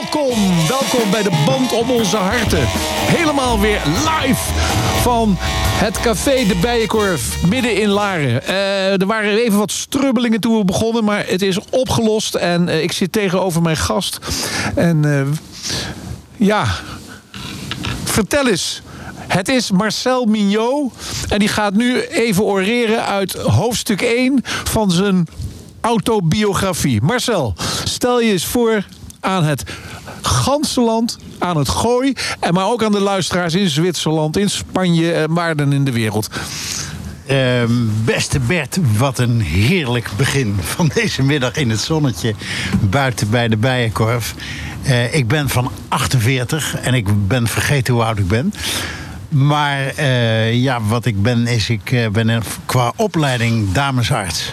Welkom. Welkom bij de Band om onze harten. Helemaal weer live van het Café de Bijenkorf midden in Laren. Eh, er waren even wat strubbelingen toen we begonnen, maar het is opgelost. En eh, ik zit tegenover mijn gast. En eh, ja, vertel eens. Het is Marcel Mignot. En die gaat nu even oreren uit hoofdstuk 1 van zijn autobiografie. Marcel, stel je eens voor aan het ganse land, aan het gooi... en maar ook aan de luisteraars in Zwitserland, in Spanje... en waar dan in de wereld. Ehm, beste Bert, wat een heerlijk begin van deze middag in het zonnetje buiten bij de Bijenkorf. Eh, ik ben van 48 en ik ben vergeten hoe oud ik ben. Maar eh, ja, wat ik ben, is ik eh, ben qua opleiding damesarts.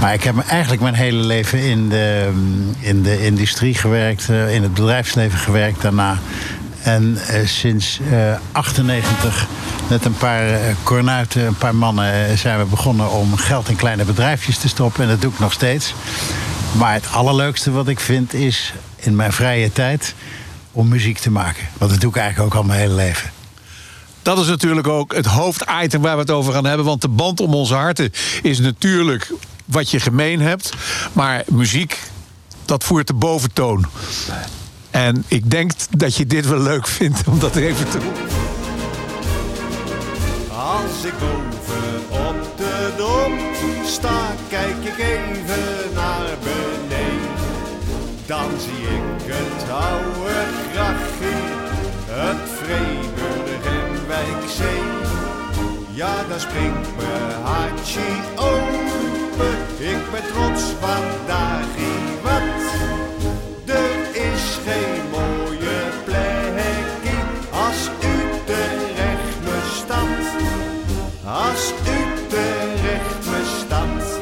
Maar ik heb eigenlijk mijn hele leven in de, in de industrie gewerkt, eh, in het bedrijfsleven gewerkt daarna. En eh, sinds eh 98 met een paar eh, kornuiten, een paar mannen, eh, zijn we begonnen om geld in kleine bedrijfjes te stoppen. En dat doe ik nog steeds. Maar het allerleukste wat ik vind is in mijn vrije tijd om muziek te maken. Want dat doe ik eigenlijk ook al mijn hele leven. Dat is natuurlijk ook het hoofditem waar we het over gaan hebben. Want de band om onze harten is natuurlijk wat je gemeen hebt. Maar muziek, dat voert de boventoon. En ik denk dat je dit wel leuk vindt om dat even te doen. Als ik boven op de dom sta, kijk ik even naar beneden. Dan zie ik het oude grachtje, het Vreeburg en Wijkzee. Ja, dan springt mijn hartje open, ik ben trots vandaag in wat. Er is geen mooie plekje als Utrecht mijn stad. Als Utrecht mijn stad.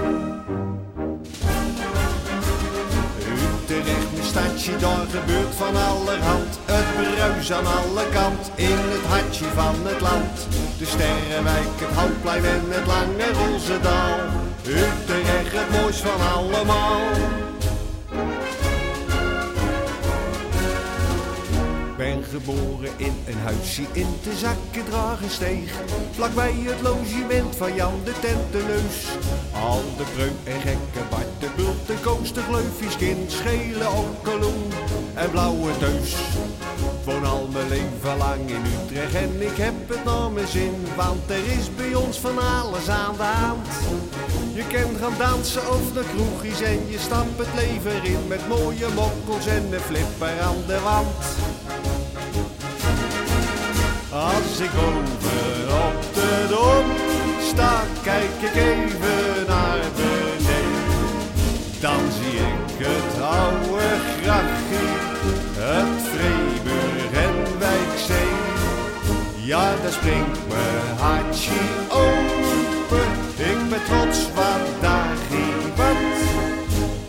Utrecht mijn stadje, daar gebeurt van allerhand. Het bruis aan alle kant, in het hartje van het land. De Sterrenwijk, het Houtplein en het lange Roosendaal. Utrecht het mooist van allemaal. ben geboren in een huisje in de zakken steeg. Vlakbij het logement van Jan de Tenteneus. Al de preu en gekke Bart, de bult, de koos, de kind, schele okkeloen en blauwe teus. Woon al mijn leven lang in Utrecht en ik heb het naar mijn zin. Want er is bij ons van alles aan de hand. Je kan gaan dansen of naar kroegjes en je stapt het leven in met mooie mokkels en een flipper aan de wand. Als ik boven op de dom sta, kijk ik even naar beneden. Dan zie ik oude grachtje, het Vreeburg en Wijkzee. Ja, daar springt mijn hartje ben trots wat daar wat.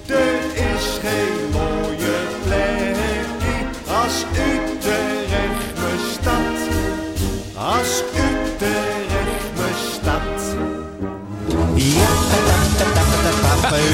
Er is geen mooie plekje als Utrecht mijn stad, als Utrecht mijn stad.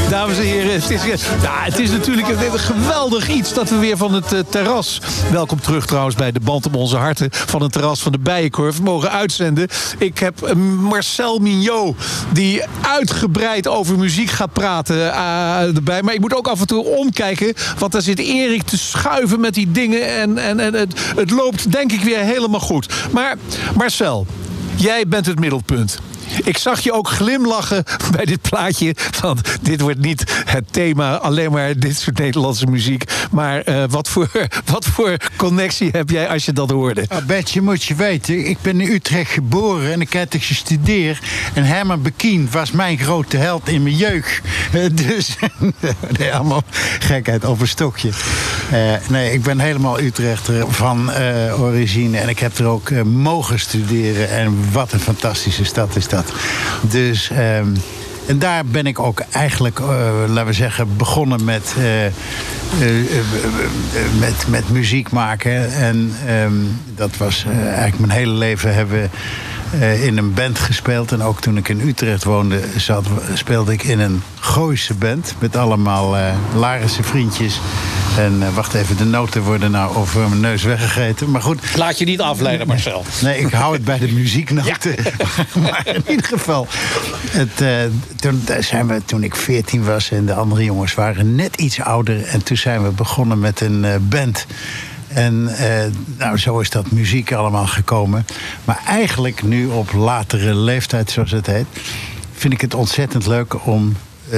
Dames en heren, het is, ja, het is natuurlijk een geweldig iets dat we weer van het eh, terras. Welkom terug trouwens bij de band om onze harten van het terras van de Bijenkorf mogen uitzenden. Ik heb eh, Marcel Mignot die uitgebreid over muziek gaat praten eh, erbij. Maar ik moet ook af en toe omkijken, want daar zit Erik te schuiven met die dingen en, en, en het, het loopt denk ik weer helemaal goed. Maar Marcel, jij bent het middelpunt. Ik zag je ook glimlachen bij dit plaatje. Want dit wordt niet het thema, alleen maar dit soort Nederlandse muziek. Maar uh, wat, voor, wat voor connectie heb jij als je dat hoorde? Ah, Betje, moet je weten, ik ben in Utrecht geboren en ik heb gestudeerd. En Herman Bekien was mijn grote held in mijn jeugd. Dus, nee, allemaal gekheid over stokje. Uh, nee, ik ben helemaal Utrechter van origine. En ik heb er ook mogen studeren. En wat een fantastische stad is dat. Dus. Um, en daar ben ik ook eigenlijk, uh, laten we zeggen, begonnen met, uh, uh, met, met muziek maken. En um, dat was eigenlijk mijn hele leven hebben in een band gespeeld. En ook toen ik in Utrecht woonde, zat, speelde ik in een Gooise band. Met allemaal uh, Larische vriendjes. En uh, wacht even, de noten worden nou over mijn neus weggegeten. Maar goed. Laat je niet afleiden, Marcel. Nee, ik hou het bij de muzieknoten. Ja. maar in ieder geval. Het, uh, toen, zijn we, toen ik 14 was en de andere jongens waren net iets ouder. En toen zijn we begonnen met een band. En uh, nou, zo is dat muziek allemaal gekomen. Maar eigenlijk nu op latere leeftijd, zoals het heet, vind ik het ontzettend leuk om uh,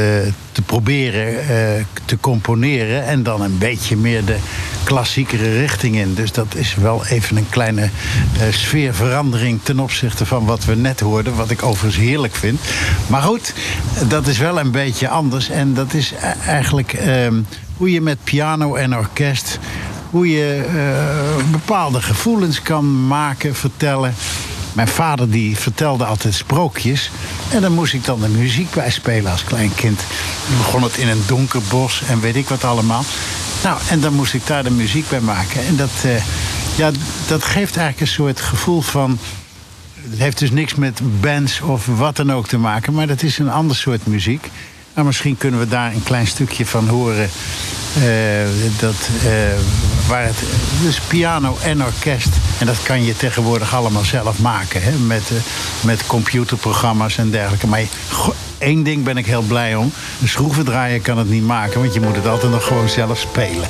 te proberen uh, te componeren. En dan een beetje meer de klassiekere richting in. Dus dat is wel even een kleine sfeerverandering ten opzichte van wat we net hoorden. Wat ik overigens heerlijk vind. Maar goed, dat is wel een beetje anders. En dat is eigenlijk ehm, hoe je met piano en orkest hoe je uh, bepaalde gevoelens kan maken, vertellen. Mijn vader die vertelde altijd sprookjes. En daar moest ik dan de muziek bij spelen als klein kind. Dan begon het in een donker bos en weet ik wat allemaal. Nou, en dan moest ik daar de muziek bij maken. En dat, uh, ja, dat geeft eigenlijk een soort gevoel van... Het heeft dus niks met bands of wat dan ook te maken... maar dat is een ander soort muziek. Nou, misschien kunnen we daar een klein stukje van horen. Uh, dat, uh, waar het, dus piano en orkest. En dat kan je tegenwoordig allemaal zelf maken. Hè, met, uh, met computerprogramma's en dergelijke. Maar één ding ben ik heel blij om. Een schroevendraaier kan het niet maken. Want je moet het altijd nog gewoon zelf spelen.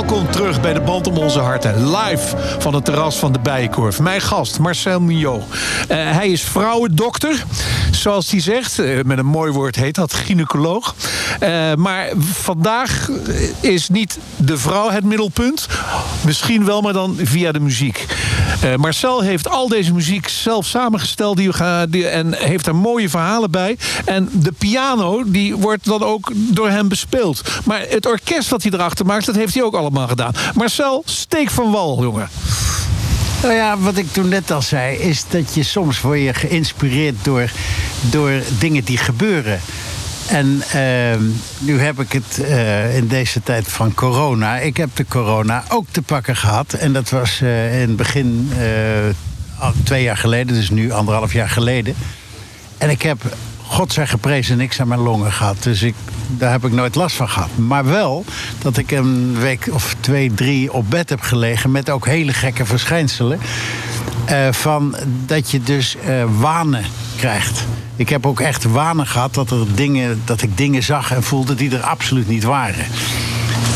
Welkom terug bij de Band om onze harten. Live van het terras van de Bijenkorf. Mijn gast, Marcel Mignot. Uh, hij is vrouwendokter, zoals hij zegt. Uh, met een mooi woord heet dat, gynaecoloog. Uh, maar vandaag is niet de vrouw het middelpunt. Misschien wel, maar dan via de muziek. Marcel heeft al deze muziek zelf samengesteld die, en heeft er mooie verhalen bij. En de piano, die wordt dan ook door hem bespeeld. Maar het orkest dat hij erachter maakt, dat heeft hij ook allemaal gedaan. Marcel, steek van wal, jongen. Nou ja, wat ik toen net al zei, is dat je soms word je geïnspireerd door, door dingen die gebeuren. En uh, nu heb ik het uh, in deze tijd van corona. Ik heb de corona ook te pakken gehad. En dat was uh, in het begin twee jaar geleden, dus nu anderhalf jaar geleden. En ik heb God zij geprezen niks aan mijn longen gehad. Dus ik, daar heb ik nooit last van gehad. Maar wel dat ik een week of twee, drie op bed heb gelegen... met ook hele gekke verschijnselen. Van dat je dus uh, wanen krijgt. Ik heb ook echt wanen gehad dat, er dingen, dat ik dingen zag en voelde die er absoluut niet waren.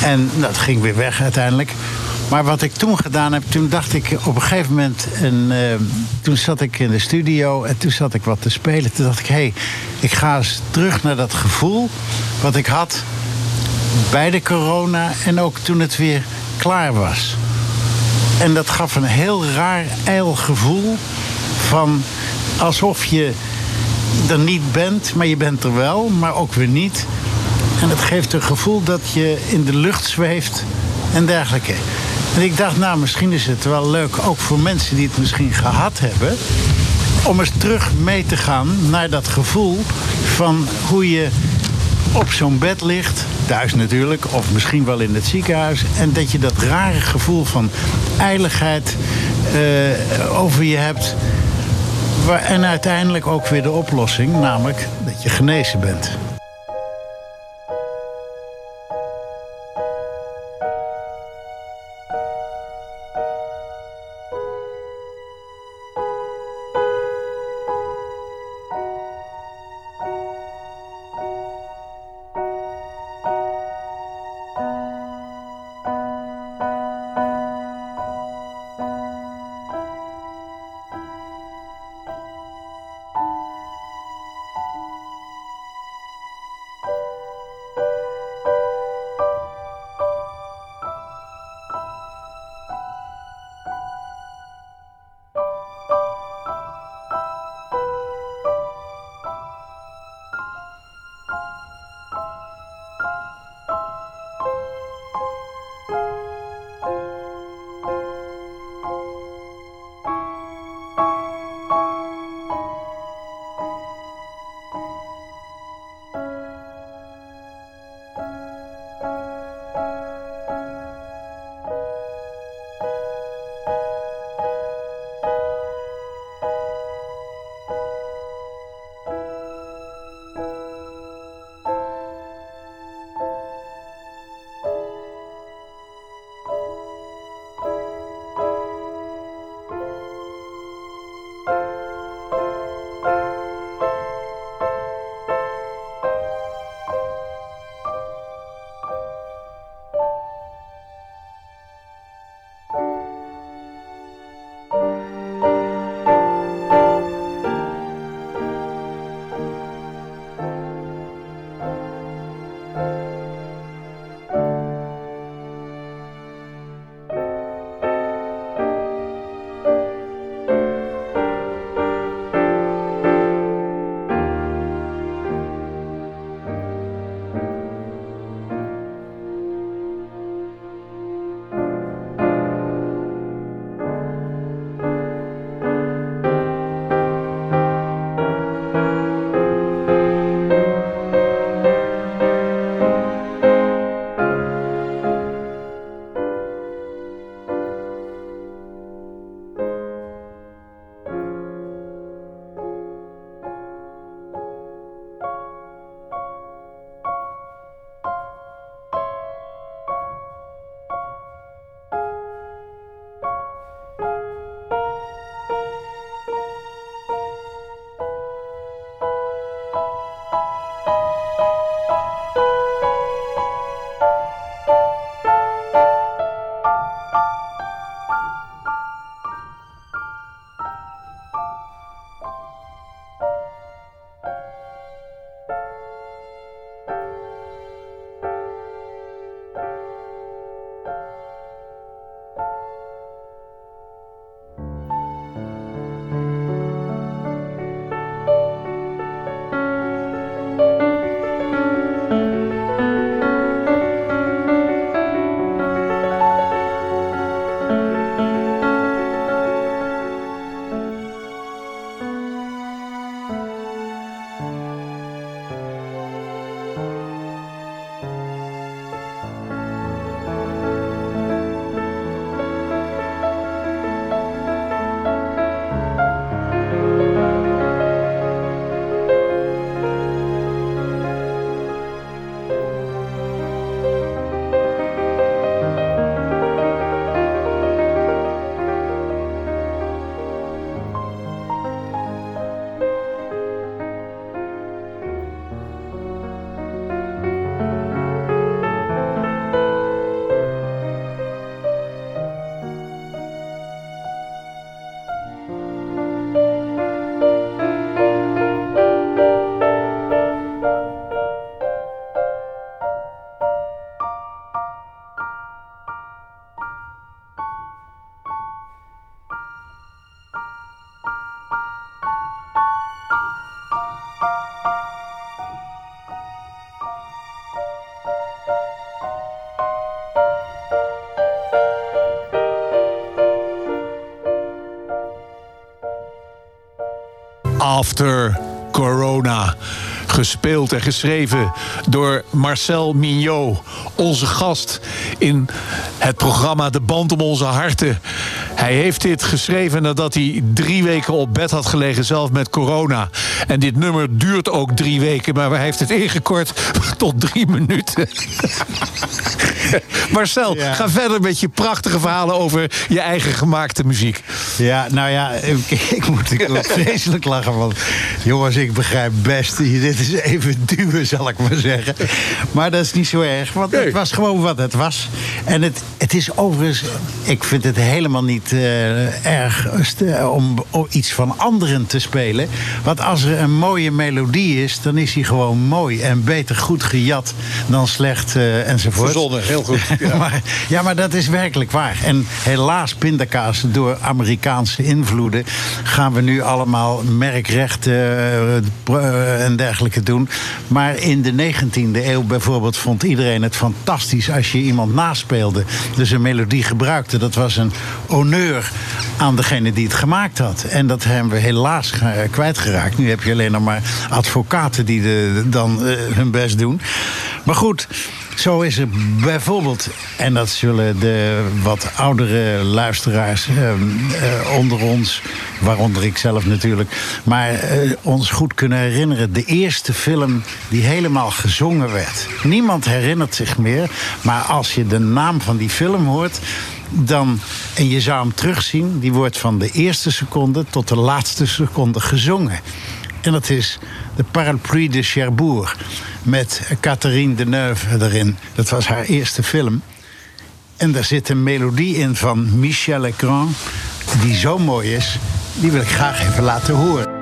En dat ging weer weg uiteindelijk. Maar wat ik toen gedaan heb, toen dacht ik op een gegeven moment... En, uh, toen zat ik in de studio en toen zat ik wat te spelen. Toen dacht ik, hé, hey, ik ga eens terug naar dat gevoel wat ik had... bij de corona en ook toen het weer klaar was. En dat gaf een heel raar, ijl gevoel van alsof je er niet bent, maar je bent er wel, maar ook weer niet. En het geeft een gevoel dat je in de lucht zweeft en dergelijke. En ik dacht, nou, misschien is het wel leuk, ook voor mensen die het misschien gehad hebben, om eens terug mee te gaan naar dat gevoel van hoe je op zo'n bed ligt, thuis natuurlijk, of misschien wel in het ziekenhuis, en dat je dat rare gevoel van eiligheid uh, over je hebt. En uiteindelijk ook weer de oplossing, namelijk dat je genezen bent. After Corona. Gespeeld en geschreven door Marcel Mignot, onze gast in het programma De Band om onze harten. Hij heeft dit geschreven nadat hij drie weken op bed had gelegen, zelf met corona. En dit nummer duurt ook drie weken, maar hij heeft het ingekort tot drie minuten. Marcel, Ja. ga verder met je prachtige verhalen over je eigen gemaakte muziek. Ja, nou ja, ik, ik moet, ik moet vreselijk lachen. Want jongens, ik begrijp best. Dit is even duwen, zal ik maar zeggen. Maar dat is niet zo erg. Want het was gewoon wat het was. En het, het is overigens... Ik vind het helemaal niet eh, erg st- om, om iets van anderen te spelen. Want als er een mooie melodie is, dan is die gewoon mooi. En beter goed gejat dan slecht eh, enzovoort. Verzonnen, heel goed. Ja. maar, ja, maar dat is werkelijk waar. En helaas, pindakaas door Amerikaanse invloeden... gaan we nu allemaal merkrechten eh, eh, en dergelijke doen. Maar in de 19e eeuw bijvoorbeeld vond iedereen het fantastisch... als je iemand naspeelde, dus een melodie gebruikte. Dat was een honneur aan degene die het gemaakt had. En dat hebben we helaas ge- kwijtgeraakt. Nu heb je alleen nog maar advocaten die dan eh, hun best doen. Maar goed... Zo is er bijvoorbeeld, en dat zullen de wat oudere luisteraars ehm, eh, onder ons, waaronder ik zelf natuurlijk, maar eh, ons goed kunnen herinneren. De eerste film die helemaal gezongen werd. Niemand herinnert zich meer, maar als je de naam van die film hoort, dan, en je zou hem terugzien, die wordt van de eerste seconde tot de laatste seconde gezongen. En dat is de Parapluie de Cherbourg. Met Catherine Deneuve erin. Dat was haar eerste film. En daar zit een melodie in van Michel Legrand. Die zo mooi is. Die wil ik graag even laten horen.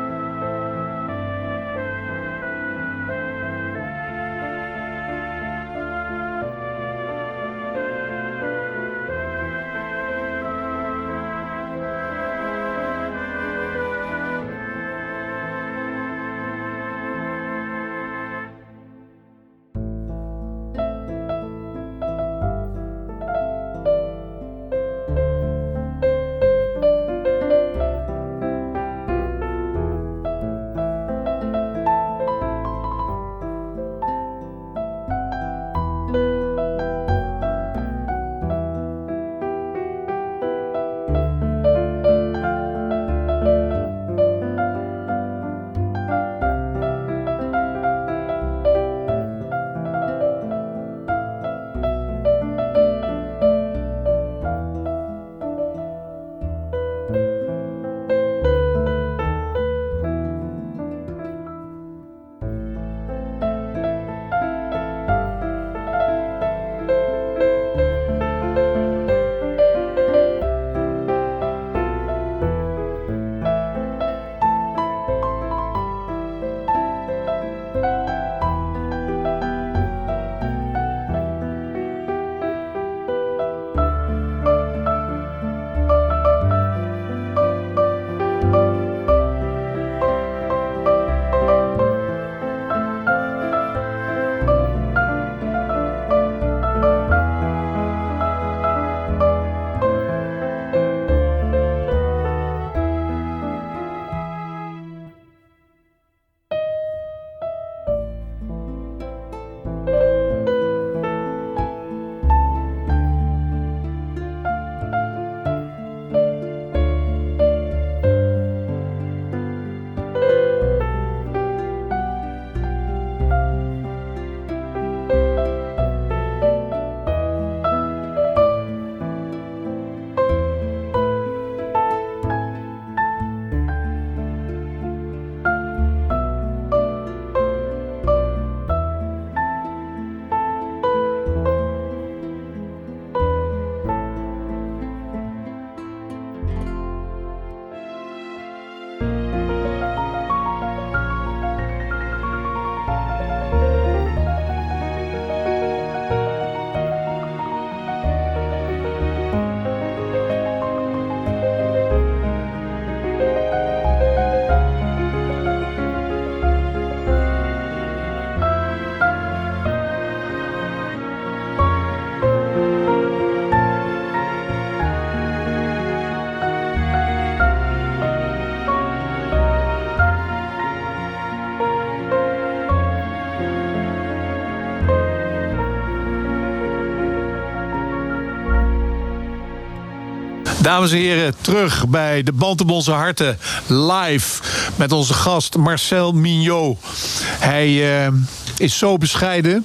Dames en heren, terug bij de Band op onze harten live met onze gast Marcel Mignot. Hij uh, is zo bescheiden.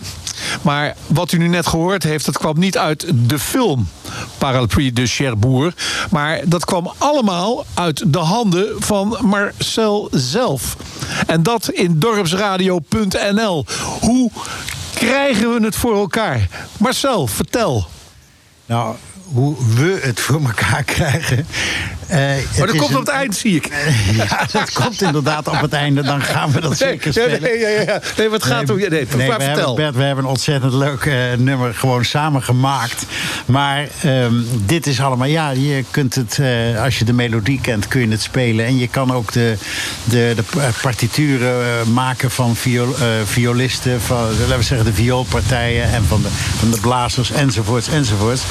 Maar wat u nu net gehoord heeft, dat kwam niet uit de film Parapluie de Cherbourg. Maar dat kwam allemaal uit de handen van Marcel zelf. En dat in dorpsradio.nl. Hoe krijgen we het voor elkaar? Marcel, vertel. Nou, hoe we het voor elkaar krijgen. Uh, maar dat komt op het eind, zie ik. ja, dat komt inderdaad op het einde. Dan gaan we dat zeker spelen. Nee, ja, ja, nee wat gaat nee, om? Nee, nee, we vertel. Hebben, Bert, we hebben een ontzettend leuk uh, nummer gewoon samen gemaakt. Maar um, dit is allemaal... Ja, je kunt het... Uh, als je de melodie kent, kun je het spelen. En je kan ook de, de, de partituren maken van viol, violisten... van, laten we zeggen, de vioolpartijen... en van de, van de blazers, enzovoorts, enzovoorts.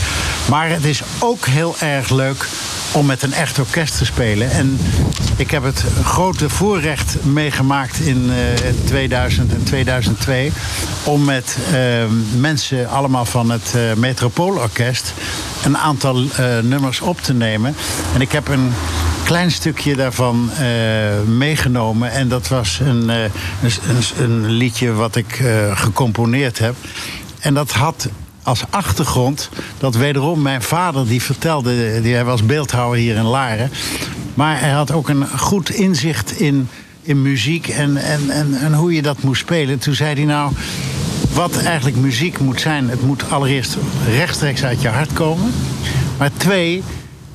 Maar het is ook heel erg leuk om met een echt orkest te spelen. En ik heb het grote voorrecht meegemaakt in uh, 2000 en 2002... om met uh, mensen allemaal van het uh, Metropoolorkest... een aantal uh, nummers op te nemen. En ik heb een klein stukje daarvan meegenomen. En dat was een, een, een, liedje wat ik gecomponeerd heb. En dat had als achtergrond dat wederom mijn vader die vertelde, die, hij was beeldhouwer hier in Laren, maar hij had ook een goed inzicht in, in muziek en, en, en, en hoe je dat moest spelen. Toen zei hij nou, wat eigenlijk muziek moet zijn, het moet allereerst rechtstreeks uit je hart komen, maar twee,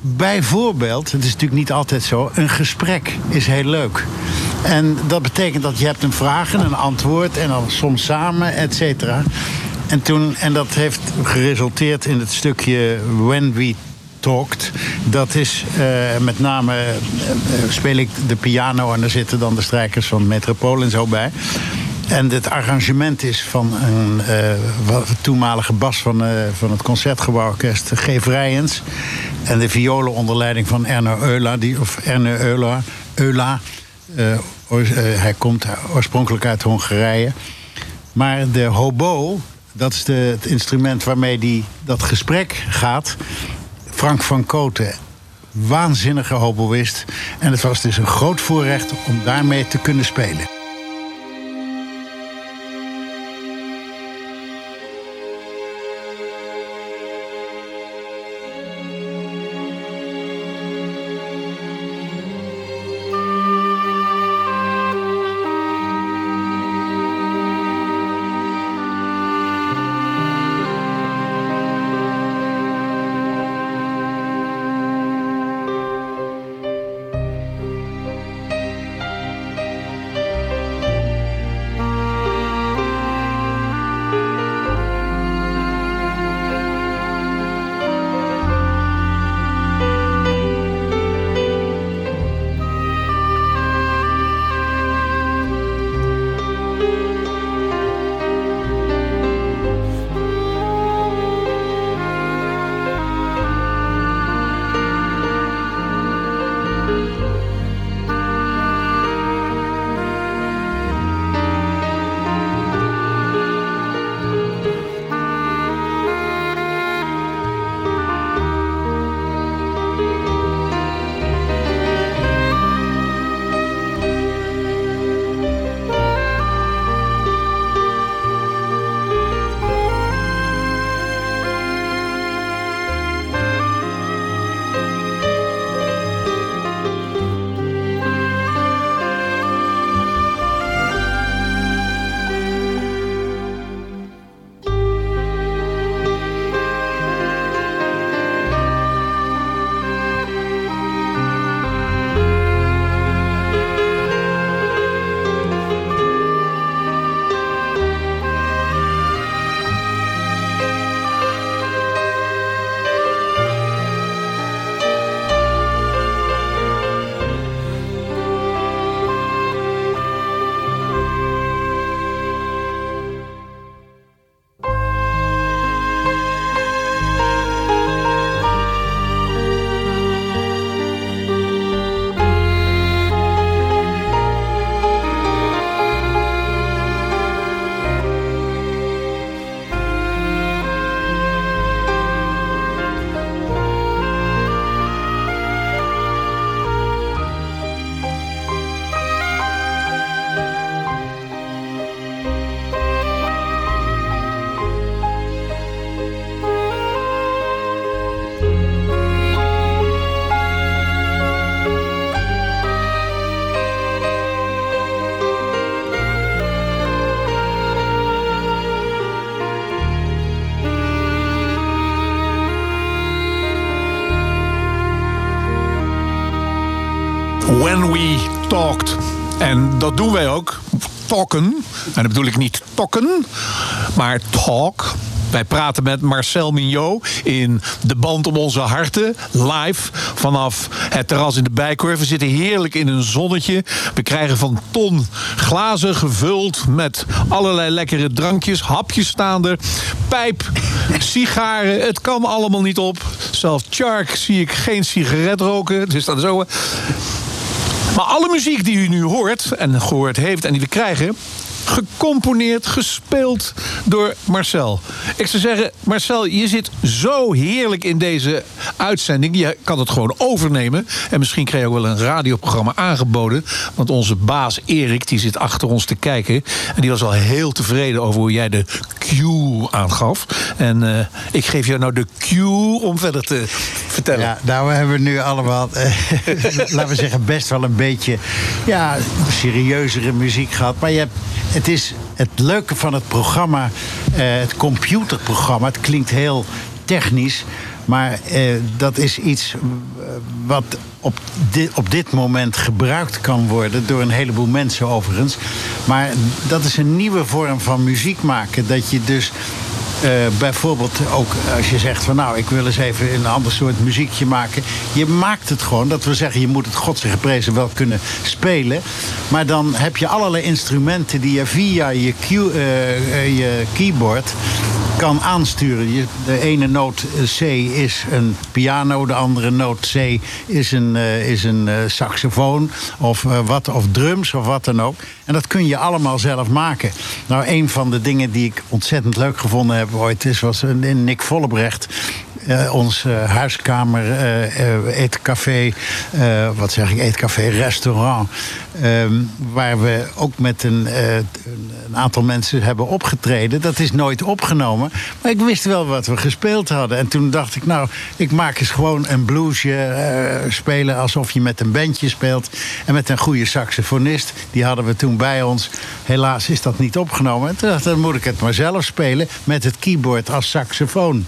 bijvoorbeeld, het is natuurlijk niet altijd zo, een gesprek is heel leuk. En dat betekent dat je hebt een vraag en een antwoord en dan soms samen, et cetera. En, toen, en dat heeft geresulteerd in het stukje When We Talked. Dat is uh, met name, uh, speel ik de piano en daar zitten dan de strijkers van Metropool en zo bij. En het arrangement is van een toenmalige bas van, van het Concertgebouworkest, G. Vrijens. En de violen onder leiding van Erno Eula, die, of Erne Eula. Eula hij komt oorspronkelijk uit Hongarije. Maar de hobo, dat is de, het instrument waarmee die, dat gesprek gaat. Frank van Koten, waanzinnige hoboïst. En het was dus een groot voorrecht om daarmee te kunnen spelen. Dat doen wij ook. Talken. En dat bedoel ik niet tokken, maar talk. Wij praten met Marcel Mignot in de band om onze harten. Live vanaf het terras in de Bijkorf. We zitten heerlijk in een zonnetje. We krijgen van ton glazen gevuld met allerlei lekkere drankjes. Hapjes staan er. Pijp, sigaren. Het kan allemaal niet op. Zelfs Chark zie ik geen sigaret roken. Dus dat is ook... Maar alle muziek die u nu hoort en gehoord heeft en die we krijgen, gecomponeerd, gespeeld door Marcel. Ik zou zeggen, Marcel, je zit zo heerlijk in deze uitzending. Je kan het gewoon overnemen. En misschien krijg je ook wel een radioprogramma aangeboden. Want onze baas Erik, die zit achter ons te kijken. En die was al heel tevreden over hoe jij de cue aangaf. En uh, ik geef jou nou de cue om verder te vertellen. Ja, nou, we hebben nu allemaal, eh, laten we zeggen, best wel een beetje ja, serieuzere muziek gehad. Maar je hebt het is het leuke van het programma, uh, het computerprogramma. Het klinkt heel technisch. Maar uh, dat is iets wat op op dit moment gebruikt kan worden door een heleboel mensen overigens. Maar dat is een nieuwe vorm van muziek maken. Dat je dus uh, bijvoorbeeld ook als je zegt van nou, ik wil eens even een ander soort muziekje maken. Je maakt het gewoon. Dat we zeggen, je moet het God geprezen wel kunnen spelen. Maar dan heb je allerlei instrumenten die je via je, key, uh, je keyboard kan aansturen. De ene noot C is een piano, de andere noot C is een, is een saxofoon of, wat, of drums of wat dan ook. En dat kun je allemaal zelf maken. Nou, een van de dingen die ik ontzettend leuk gevonden heb ooit is, was Nick Vollebrecht. Uh, ons uh, huiskamer, uh, eetcafé, wat zeg ik, eetcafé, restaurant. Ehm, waar we ook met een, een, aantal mensen hebben opgetreden. Dat is nooit opgenomen. Maar ik wist wel wat we gespeeld hadden. En toen dacht ik, nou, ik maak eens gewoon een bluesje spelen alsof je met een bandje speelt. En met een goede saxofonist. Die hadden we toen bij ons. Helaas is dat niet opgenomen. En toen dacht ik, dan moet ik het maar zelf spelen met het keyboard als saxofoon.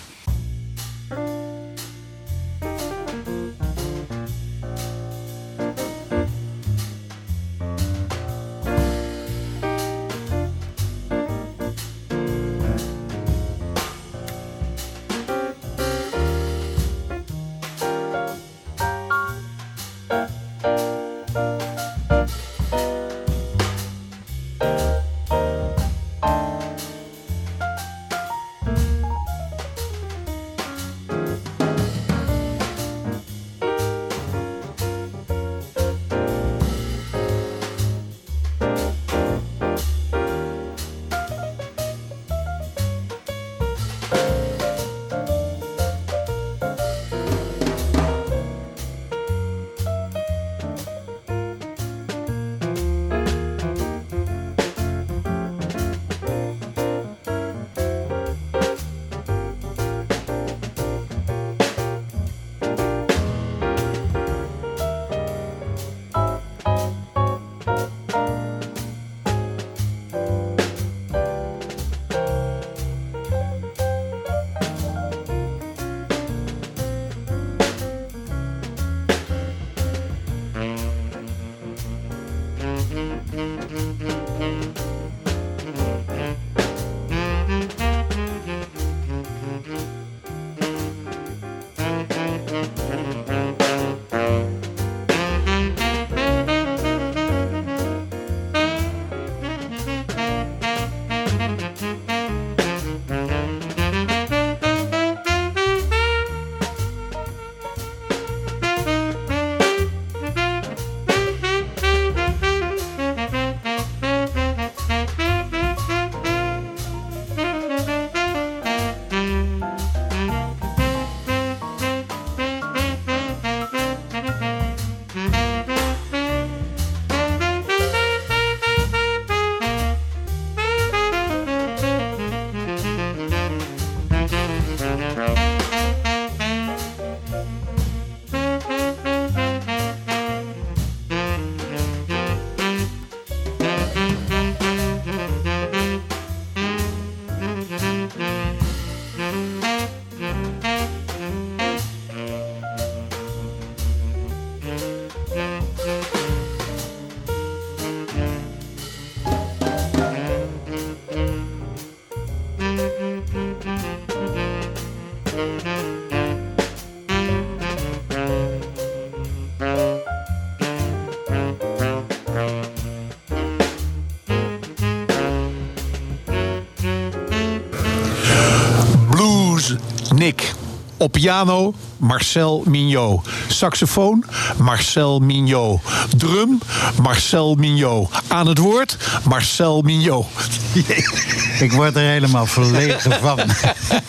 Op piano Marcel Mignot. Saxofoon Marcel Mignot. Drum Marcel Mignot. Aan het woord Marcel Mignot. Ik word er helemaal verlegen van.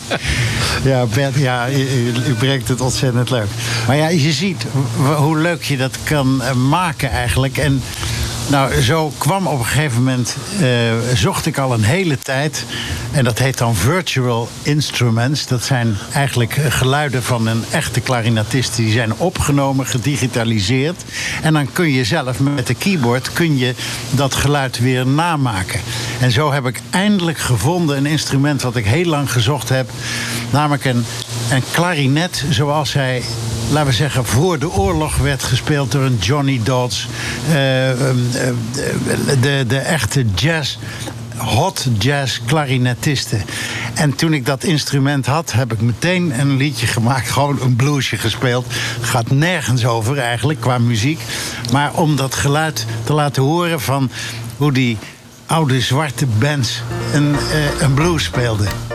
ja, Bert, ja, u, u brengt het ontzettend leuk. Maar ja, je ziet hoe leuk je dat kan eh, maken eigenlijk. En nou, zo kwam op een gegeven moment, eh, zocht ik al een hele tijd. En dat heet dan virtual instruments. Dat zijn eigenlijk eh, geluiden van een echte klarinetist. Die zijn opgenomen, gedigitaliseerd. En dan kun je zelf met de keyboard kun je dat geluid weer namaken. En zo heb ik eindelijk gevonden een instrument wat ik heel lang gezocht heb. Namelijk een, een klarinet zoals hij laten we zeggen, voor de oorlog werd gespeeld door een Johnny Dodds. eh, eh, de, de echte jazz. Hot jazz klarinetisten. En toen ik dat instrument had, heb ik meteen een liedje gemaakt. Gewoon een bluesje gespeeld. Gaat nergens over eigenlijk qua muziek. Maar om dat geluid te laten horen van hoe die oude zwarte bands een, eh, een blues speelden.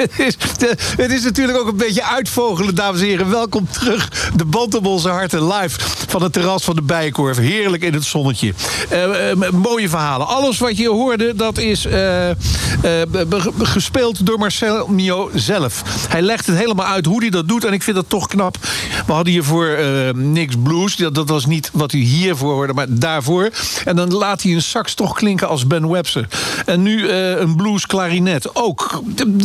Het, is, het is natuurlijk ook een beetje uitvogelen, dames en heren. Welkom terug. De band om onze harten live van het terras van de Bijenkorf. Heerlijk in het zonnetje. Eh, eh, mooie verhalen. Alles wat je hoorde, dat is eh, gespeeld door Marcel Mio zelf. Hij legt het helemaal uit hoe hij dat doet. En ik vind dat toch knap. We hadden hiervoor niks blues. Dat, dat was niet wat u hiervoor hoorde, maar daarvoor. En dan laat hij een sax toch klinken als Ben Webster. En nu eh, een blues klarinet ook.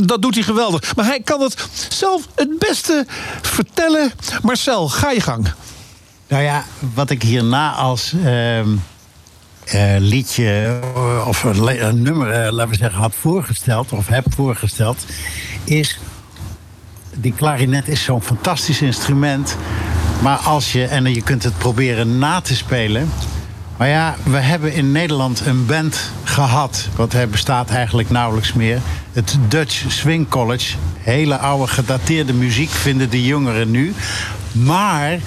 Dat doet hij geweldig. Maar hij kan het zelf het beste vertellen. Marcel, ga je gang. Nou ja, wat ik hierna als ehm, eh, liedje eh, of een, nummer, laten we zeggen, had voorgesteld of heb voorgesteld, is die klarinet is zo'n fantastisch instrument. Maar als je, en je kunt het proberen na te spelen. Maar ja, we hebben in Nederland een band gehad. Want hij bestaat eigenlijk nauwelijks meer. Het Dutch Swing College. Hele oude gedateerde muziek vinden de jongeren nu. Maar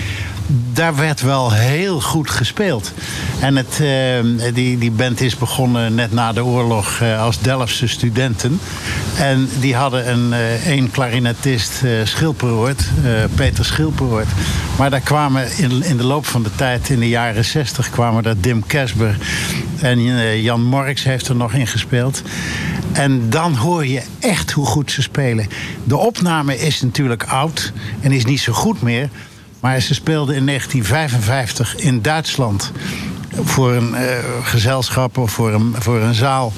daar werd wel heel goed gespeeld. En het, eh, die, die band is begonnen net na de oorlog eh, als Delftse studenten. En die hadden een eh, één klarinetist, Peter Schilperoort. Maar daar kwamen in, in de loop van de tijd, in de jaren zestig, kwamen daar Dim Kesber en Jan Morks heeft er nog in gespeeld. En dan hoor je echt hoe goed ze spelen. De opname is natuurlijk oud en is niet zo goed meer. Maar ze speelden in 1955 in Duitsland voor een eh, gezelschap of voor een, voor een zaal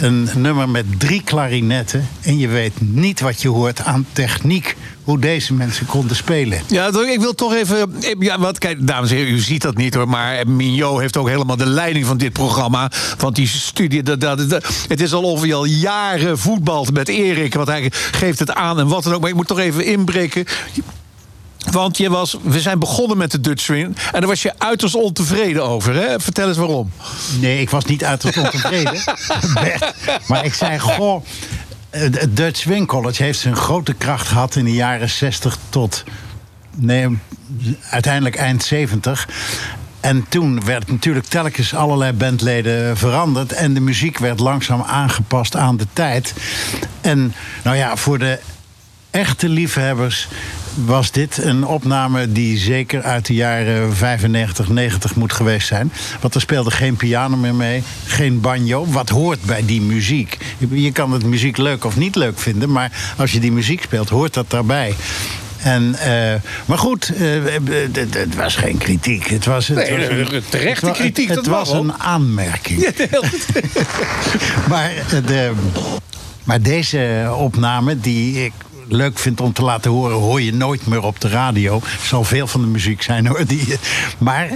een nummer met drie klarinetten. En je weet niet wat je hoort aan techniek. Hoe deze mensen konden spelen. Ja, ik wil toch even. Ja, wat, kijk, dames en heren, u ziet dat niet hoor. Maar Mignot heeft ook helemaal de leiding van dit programma. Want die studie. Dat, dat, het is al of je al jaren voetbalt met Erik. Want hij geeft het aan en wat dan ook. Maar ik moet toch even inbreken. Want je was, we zijn begonnen met de Dutch Swing. En daar was je uiterst ontevreden over. Hè? Vertel eens waarom. Nee, ik was niet uiterst ontevreden. Maar ik zei, goh. Het Dutch Swing College heeft zijn grote kracht gehad in de jaren 60 tot. Nee, uiteindelijk eind 70. En toen werd natuurlijk telkens allerlei bandleden veranderd. En de muziek werd langzaam aangepast aan de tijd. En nou ja, voor de echte liefhebbers was dit een opname die zeker uit de jaren 95, 90 moet geweest zijn. Want er speelde geen piano meer mee, geen banjo. Wat hoort bij die muziek? Je kan het muziek leuk of niet leuk vinden, maar als je die muziek speelt, hoort dat daarbij. En, uh, maar goed, uh, het was geen kritiek. Het was, het nee, was een, terechte het, kritiek. Het, was een aanmerking. Ja, maar, de, maar deze opname, die ik leuk vind om te laten horen, hoor je nooit meer op de radio. Er zal veel van de muziek zijn hoor. Die, maar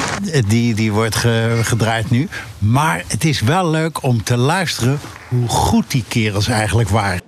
die, die wordt gedraaid nu. Maar het is wel leuk om te luisteren hoe goed die kerels eigenlijk waren.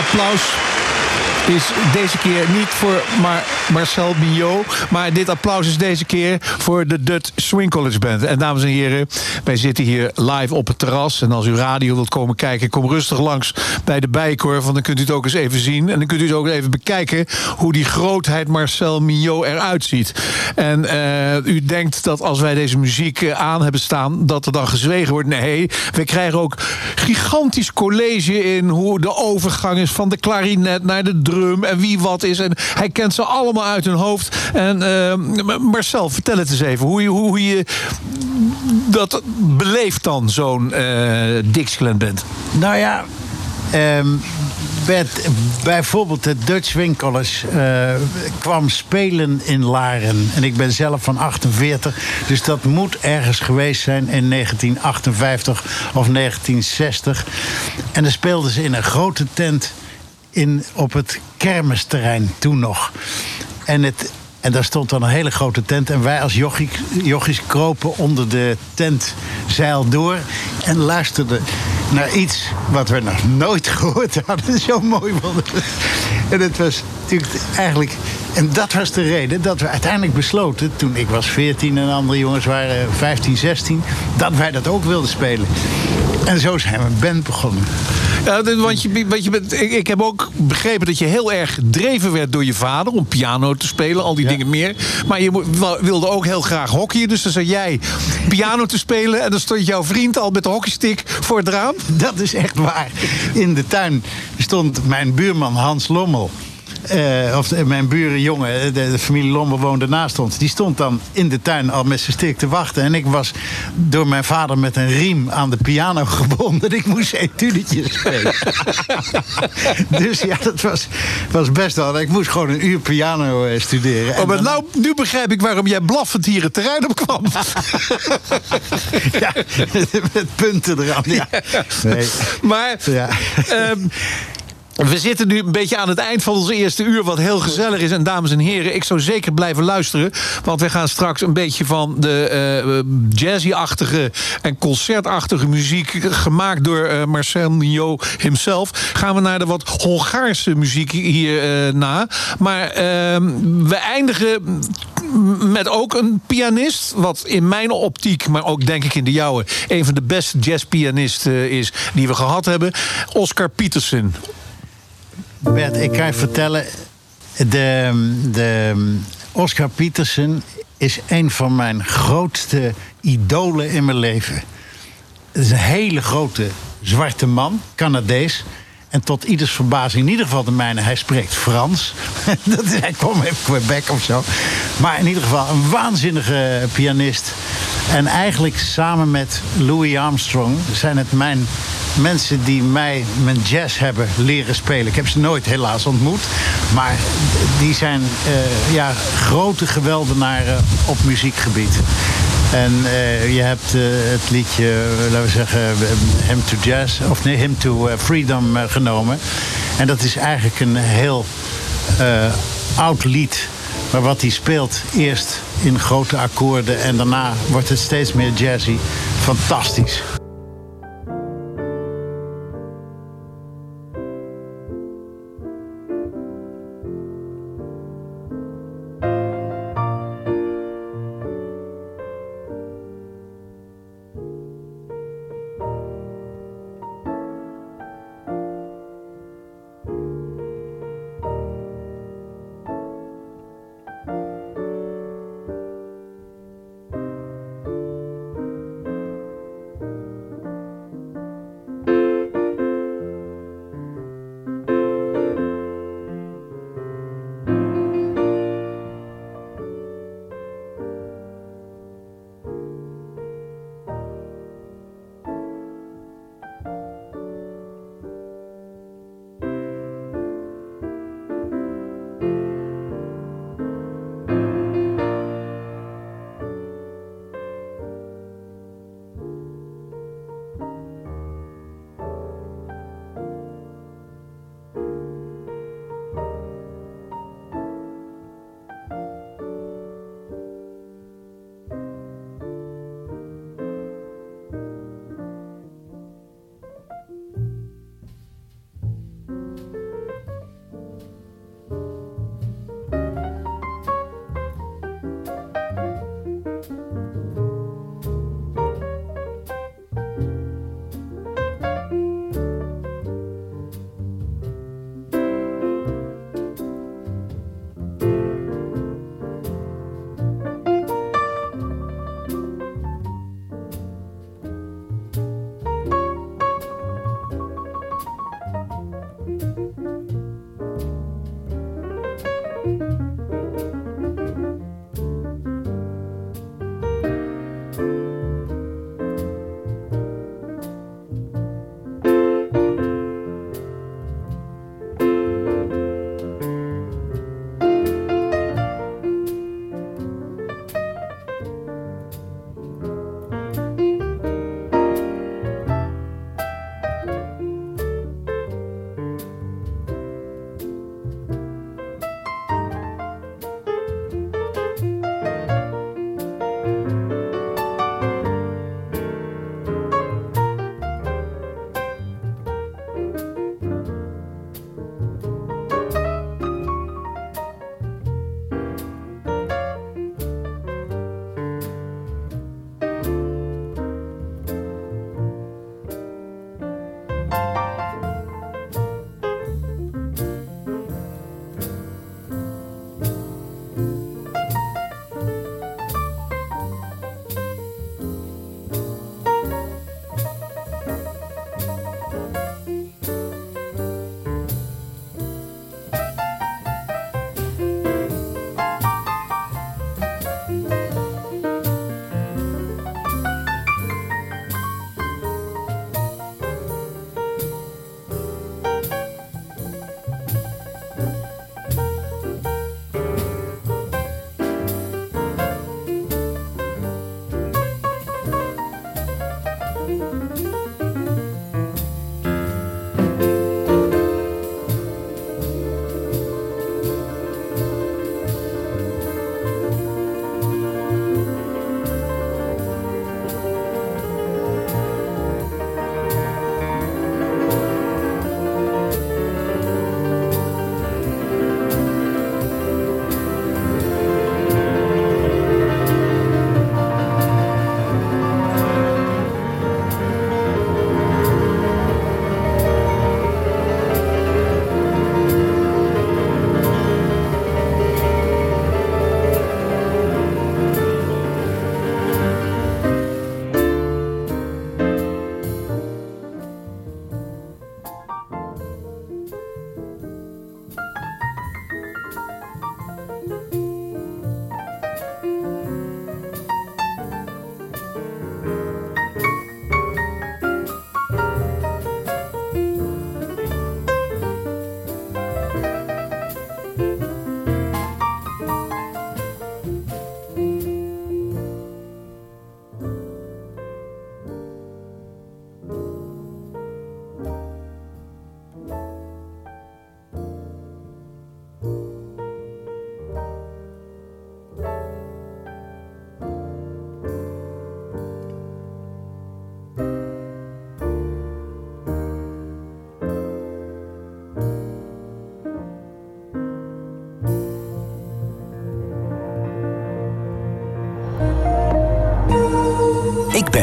Applaus is deze keer niet voor Mar Marcel Mignot. Maar dit applaus is deze keer voor de Dutch Swing College Band. En dames en heren, wij zitten hier live op het terras. En als u radio wilt komen kijken, kom rustig langs bij de Bijenkorf. Want dan kunt u het ook eens even zien. En dan kunt u het ook even bekijken hoe die grootheid Marcel Mignot eruit ziet. En uh, u denkt dat als wij deze muziek uh, aan hebben staan, dat er dan gezwegen wordt. Nee, we krijgen ook gigantisch college in hoe de overgang is van de klarinet naar de drum en wie wat is. En hij kent ze allemaal uit hun hoofd. En uh, Marcel, vertel het eens even. Hoe je, hoe je dat beleeft dan, zo'n uh, Dixieland bent. Nou ja, um, Bert, bijvoorbeeld het Dutch College uh, kwam spelen in Laren. En ik ben zelf van 48, dus dat moet ergens geweest zijn in 1958 of 1960. En dan speelden ze in een grote tent in, op het kermisterrein toen nog. En, het, en daar stond dan een hele grote tent. En wij als jochies kropen onder de tentzeil door. En luisterden naar iets wat we nog nooit gehoord hadden. Zo mooi vonden En het was natuurlijk eigenlijk... En dat was de reden dat we uiteindelijk besloten... toen ik was 14 en andere jongens waren 15, 16... dat wij dat ook wilden spelen. En zo zijn we een band begonnen. Ja, want je, want je bent, ik, ik, heb ook begrepen dat je heel erg gedreven werd door je vader om piano te spelen, al die ja. dingen meer. Maar je wilde ook heel graag hockeyen, dus dan zat jij piano te spelen en dan stond jouw vriend al met de hockeystick voor het raam. Dat is echt waar. In de tuin stond mijn buurman Hans Lommel. Uh, of mijn burenjongen, de, de familie Lommel woonde naast ons. Die stond dan in de tuin al met zijn stick te wachten. En ik was door mijn vader met een riem aan de piano gebonden. Ik moest etudetjes spelen. dus ja, dat was, was best wel. Ik moest gewoon een uur piano uh, studeren. Oh, maar dan... nou, nu begrijp ik waarom jij blaffend hier het terrein op kwam. ja, met punten eraan. Ja. Nee. Maar... Ja. Um, we zitten nu een beetje aan het eind van ons eerste uur, wat heel gezellig is. En dames en heren, ik zou zeker blijven luisteren. Want we gaan straks een beetje van de uh, jazzy-achtige en concertachtige muziek... gemaakt door uh, Marcel Mignot himself... gaan we naar de wat Hongaarse muziek hierna. Uh, na. maar ehm, we eindigen met ook een pianist... wat in mijn optiek, maar ook denk ik in de jouwe... een van de beste jazzpianisten is die we gehad hebben. Oscar Peterson. Bert, ik kan je vertellen... De, de Oscar Peterson is een van mijn grootste idolen in mijn leven. Het is een hele grote zwarte man, Canadees. En tot ieders verbazing, in ieder geval de mijne, hij spreekt Frans. dat, hij kwam even Quebec of zo. Maar in ieder geval een waanzinnige pianist. En eigenlijk samen met Louis Armstrong zijn het mijn mensen die mij mijn jazz hebben leren spelen. Ik heb ze nooit helaas ontmoet. Maar die zijn uh, ja, grote geweldenaren op muziekgebied. En uh, je hebt uh, het liedje, laten we zeggen, Him to Jazz, of nee, Him to Freedom genomen. En dat is eigenlijk een heel oud lied. Maar wat hij speelt, eerst in grote akkoorden en daarna wordt het steeds meer jazzy. Fantastisch.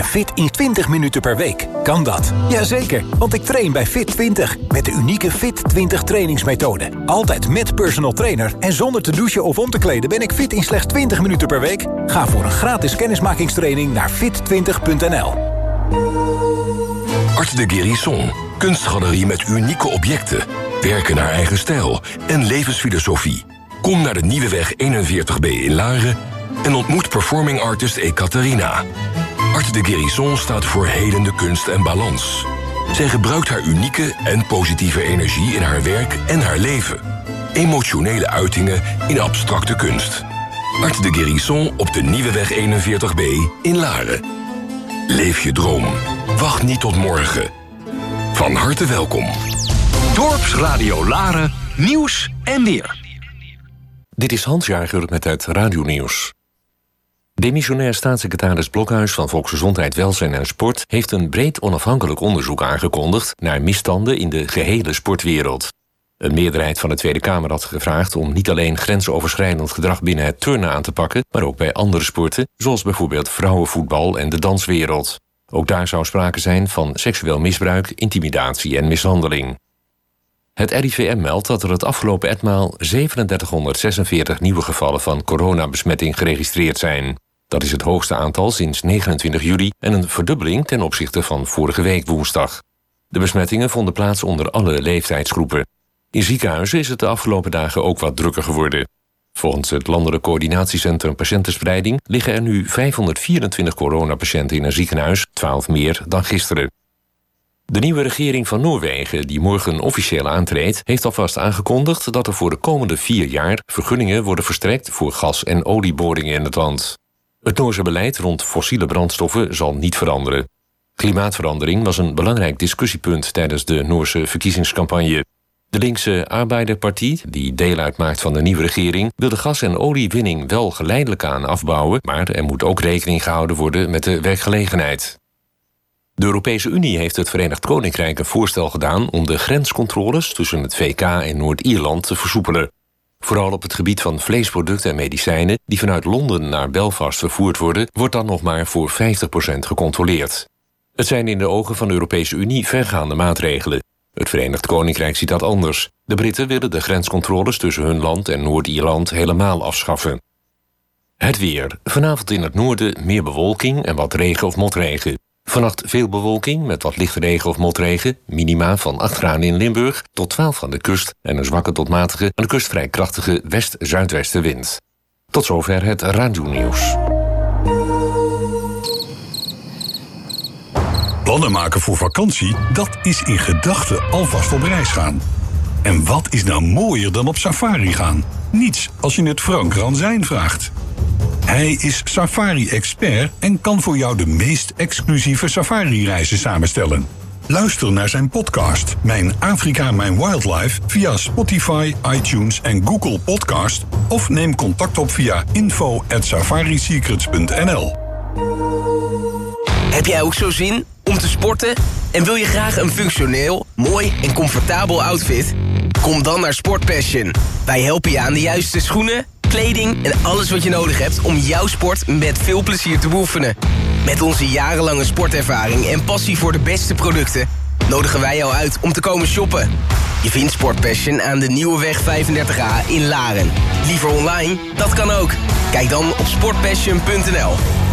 Fit in 20 minuten per week? Kan dat? Jazeker, want ik train bij Fit 20 met de unieke Fit 20 trainingsmethode. Altijd met personal trainer en zonder te douchen of om te kleden ben ik fit in slechts 20 minuten per week. Ga voor een gratis kennismakingstraining naar fit20.nl. Art de Guérison. Kunstgalerie met unieke objecten. Werken naar eigen stijl en levensfilosofie. Kom naar de Nieuwe Weg 41b in Laren en ontmoet performing artist Ekaterina. Art de Guérison staat voor helende kunst en balans. Zij gebruikt haar unieke en positieve energie in haar werk en haar leven. Emotionele uitingen in abstracte kunst. Art de Guérison op de Nieuwe Weg 41b in Laren. Leef je droom. Wacht niet tot morgen. Van harte welkom. Dorpsradio Laren, nieuws en weer. Dit is Hans Jager met het radionieuws. Demissionair staatssecretaris Blokhuis van Volksgezondheid, Welzijn en Sport... heeft een breed onafhankelijk onderzoek aangekondigd... naar misstanden in de gehele sportwereld. Een meerderheid van de Tweede Kamer had gevraagd om niet alleen grensoverschrijdend gedrag binnen het turnen aan te pakken, maar ook bij andere sporten, zoals bijvoorbeeld vrouwenvoetbal en de danswereld. Ook daar zou sprake zijn van seksueel misbruik, intimidatie en mishandeling. Het RIVM meldt dat er het afgelopen etmaal 3746 nieuwe gevallen van coronabesmetting geregistreerd zijn. Dat is het hoogste aantal sinds 29 juli en een verdubbeling ten opzichte van vorige week woensdag. De besmettingen vonden plaats onder alle leeftijdsgroepen. In ziekenhuizen is het de afgelopen dagen ook wat drukker geworden. Volgens het Landelijk Coördinatiecentrum Patiëntenspreiding liggen er nu 524 coronapatiënten in een ziekenhuis, 12 meer dan gisteren. De nieuwe regering van Noorwegen, die morgen officieel aantreedt, heeft alvast aangekondigd dat er voor de komende vier jaar vergunningen worden verstrekt voor gas- en olieboringen in het land. Het Noorse beleid rond fossiele brandstoffen zal niet veranderen. Klimaatverandering was een belangrijk discussiepunt tijdens de Noorse verkiezingscampagne. De linkse Arbeiderpartie, die deel uitmaakt van de nieuwe regering, wil de gas- en oliewinning wel geleidelijk aan afbouwen, maar er moet ook rekening gehouden worden met de werkgelegenheid. De Europese Unie heeft het Verenigd Koninkrijk een voorstel gedaan om de grenscontroles tussen het VK en Noord-Ierland te versoepelen. Vooral op het gebied van vleesproducten en medicijnen die vanuit Londen naar Belfast vervoerd worden, wordt dan nog maar voor 50% gecontroleerd. Het zijn in de ogen van de Europese Unie vergaande maatregelen. Het Verenigd Koninkrijk ziet dat anders. De Britten willen de grenscontroles tussen hun land en Noord-Ierland helemaal afschaffen. Het weer. Vanavond in het noorden meer bewolking en wat regen of motregen. Vannacht veel bewolking met wat lichte regen of motregen. Minima van 8 graden in Limburg tot 12 aan de kust. En een zwakke tot matige aan de kust vrij krachtige west-zuidwestenwind. Tot zover het radio-nieuws. Plannen maken voor vakantie, dat is in gedachten alvast op reis gaan. En wat is nou mooier dan op safari gaan? Niets als je het Frank Ranzijn vraagt. Hij is safari-expert en kan voor jou de meest exclusieve safari-reizen samenstellen. Luister naar zijn podcast Mijn Afrika, Mijn Wildlife via Spotify, iTunes en Google Podcast of neem contact op via info@safarisecrets.nl. Heb jij ook zo zin om te sporten en wil je graag een functioneel, mooi en comfortabel outfit? Kom dan naar Sport Passion. Wij helpen je aan de juiste schoenen kleding en alles wat je nodig hebt om jouw sport met veel plezier te beoefenen. Met onze jarenlange sportervaring en passie voor de beste producten nodigen wij jou uit om te komen shoppen. Je vindt Sport Passion aan de Nieuwe Weg 35A in Laren. Liever online? Dat kan ook. Kijk dan op sportpassion.nl.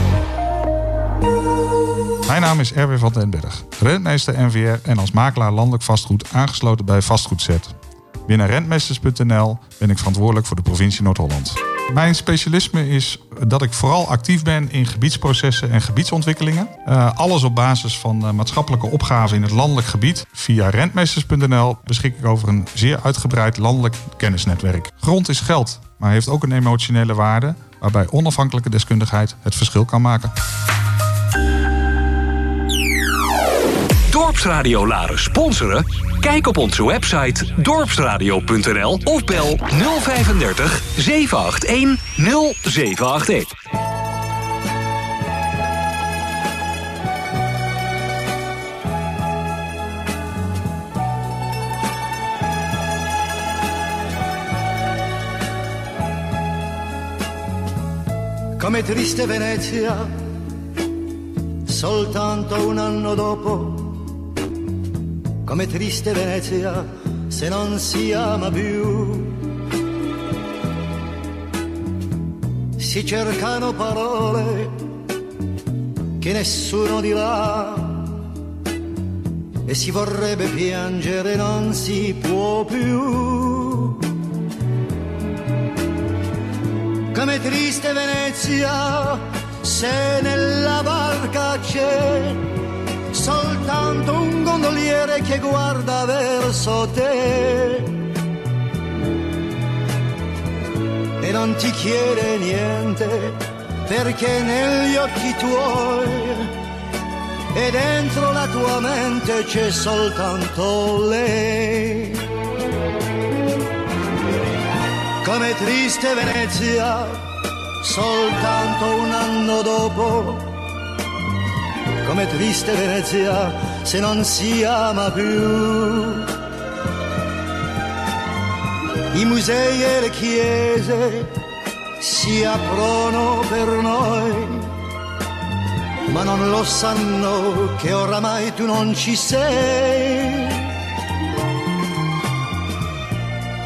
Mijn naam is Erwin van den Berg, rentmeester NVR en als makelaar landelijk vastgoed aangesloten bij Vastgoedzet. Binnen rentmeesters.nl ben ik verantwoordelijk voor de provincie Noord-Holland. Mijn specialisme is dat ik vooral actief ben in gebiedsprocessen en gebiedsontwikkelingen. Uh, alles op basis van uh, maatschappelijke opgaven in het landelijk gebied. Via rentmeesters.nl beschik ik over een zeer uitgebreid landelijk kennisnetwerk. Grond is geld, maar heeft ook een emotionele waarde waarbij onafhankelijke deskundigheid het verschil kan maken. Dorpsradio Laren sponsoren? Kijk op onze website dorpsradio.nl of bel 035 781 0781. Come triste Venezia soltanto un anno dopo. Come triste Venezia se non si ama più. Si cercano parole che nessuno dirà e si vorrebbe piangere non si può più. Come triste Venezia se nella barca c'è soltanto un gondoliere che guarda verso te e non ti chiede niente perché negli occhi tuoi e dentro la tua mente c'è soltanto lei. Come triste Venezia, soltanto un anno dopo, come triste Venezia se non si ama più. I musei e le chiese si aprono per noi ma non lo sanno che oramai tu non ci sei.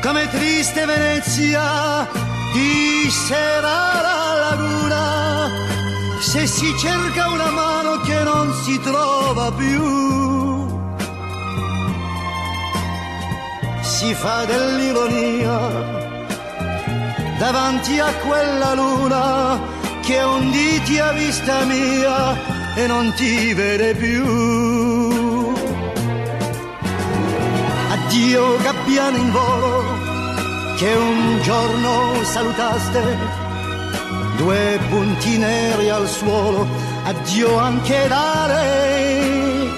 Come triste Venezia di sera la laguna, se si cerca una mano che non si trova più. Si fa dell'ironia davanti a quella luna che un dì ti ha vista mia e non ti vede più. Addio gabbiano in volo che un giorno salutaste, due punti neri al suolo, addio anche da lei.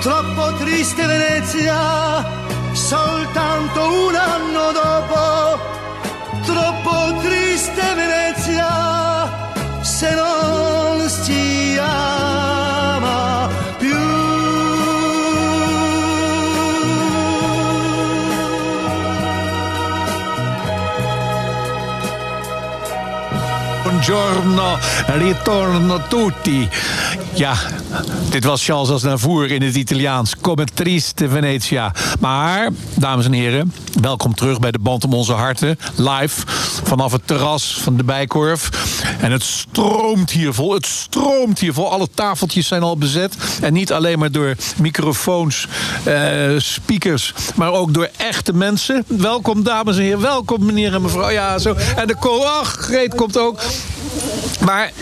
Troppo triste Venezia, soltanto un anno dopo troppo triste Venezia se non si Buongiorno, ritorno tutti. Ja, dit was Charles Aznavour in het Italiaans. Come triste Venetia. Maar, dames en heren, welkom terug bij de Band om onze harten. Live vanaf het terras van de Bijkorf. En het stroomt hier vol. Het stroomt hier vol. Alle tafeltjes zijn al bezet. En niet alleen maar door microfoons, eh, speakers, maar ook door echte mensen. Welkom, dames en heren. Welkom, meneer en mevrouw. Ja, zo. En de ko, ach, Greet komt ook. Maar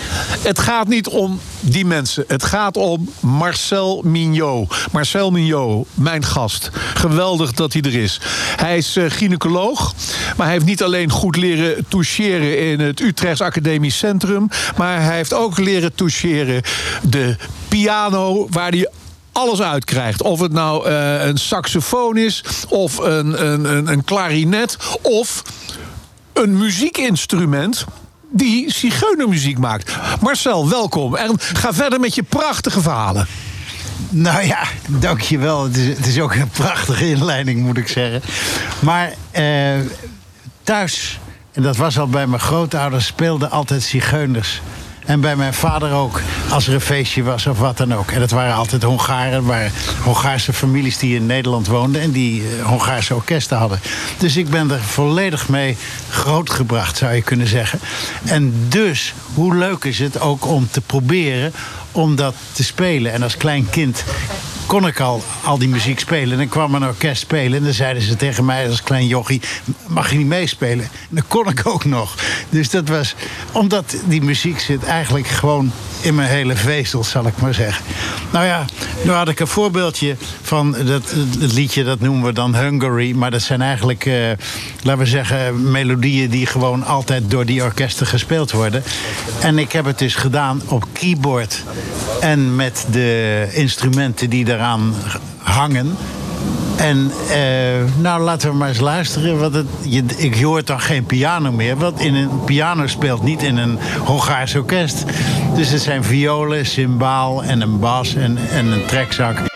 het gaat niet om die mensen. Het gaat om Marcel Mignot. Marcel Mignot, mijn gast. Geweldig dat hij er is. Hij is uh, gynaecoloog, maar hij heeft niet alleen goed leren toucheren in het Utrechts Academisch Centrum, maar hij heeft ook leren toucheren de piano waar hij alles uitkrijgt. Of het nou uh, een saxofoon is, of een, een, een, een klarinet, of een muziekinstrument die zigeunermuziek maakt. Marcel, welkom. En ga verder met je prachtige verhalen. Nou ja, dankjewel. Het is, het is ook een prachtige inleiding, moet ik zeggen. Maar eh, thuis, en dat was al bij mijn grootouders, speelden altijd zigeuners. En bij mijn vader ook, als er een feestje was of wat dan ook. En dat waren altijd Hongaren, waren Hongaarse families die in Nederland woonden... en die uh, Hongaarse orkesten hadden. Dus ik ben er volledig mee grootgebracht, zou je kunnen zeggen. En dus, hoe leuk is het ook om te proberen om dat te spelen. En als klein kind kon ik al, al die muziek spelen. En dan kwam een orkest spelen. En dan zeiden ze tegen mij als klein jochie... mag je niet meespelen? En dat kon ik ook nog. Dus dat was... Omdat die muziek zit eigenlijk gewoon in mijn hele vezel, zal ik maar zeggen. Nou ja, nu had ik een voorbeeldje van dat, het liedje... dat noemen we dan Hungary. Maar dat zijn eigenlijk, uh, laten we zeggen... melodieën die gewoon altijd door die orkesten gespeeld worden. En ik heb het dus gedaan op keyboard... en met de instrumenten die daaraan hangen. En eh, nou, laten we maar eens luisteren. Want het, je, ik hoor dan geen piano meer. Want in een piano speelt niet in een Hongaars orkest. Dus het zijn violen, cymbaal en een bas en, en een trekzak.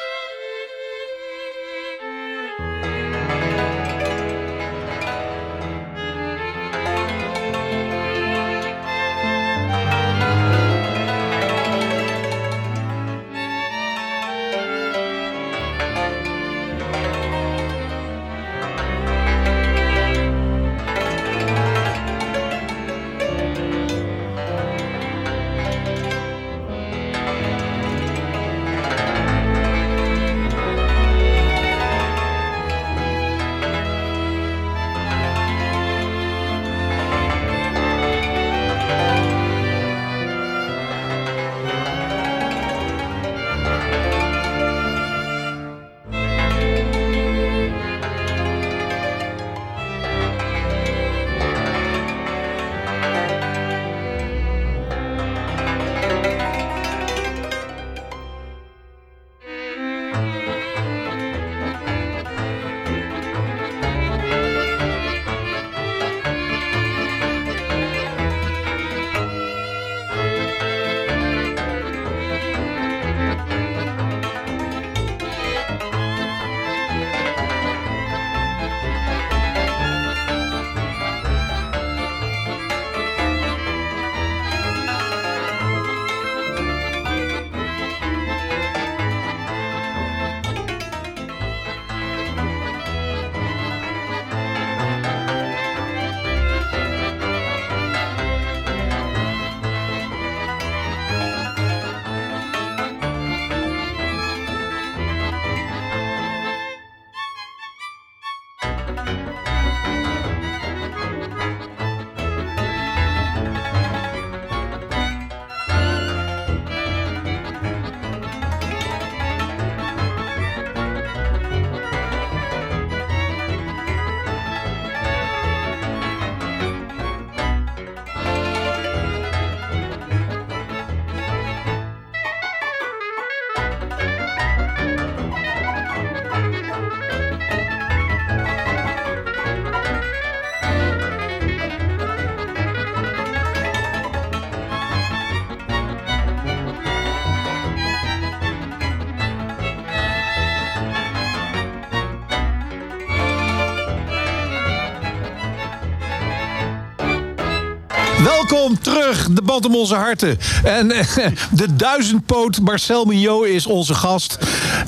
De band om onze harten. En de duizendpoot Marcel Mignot is onze gast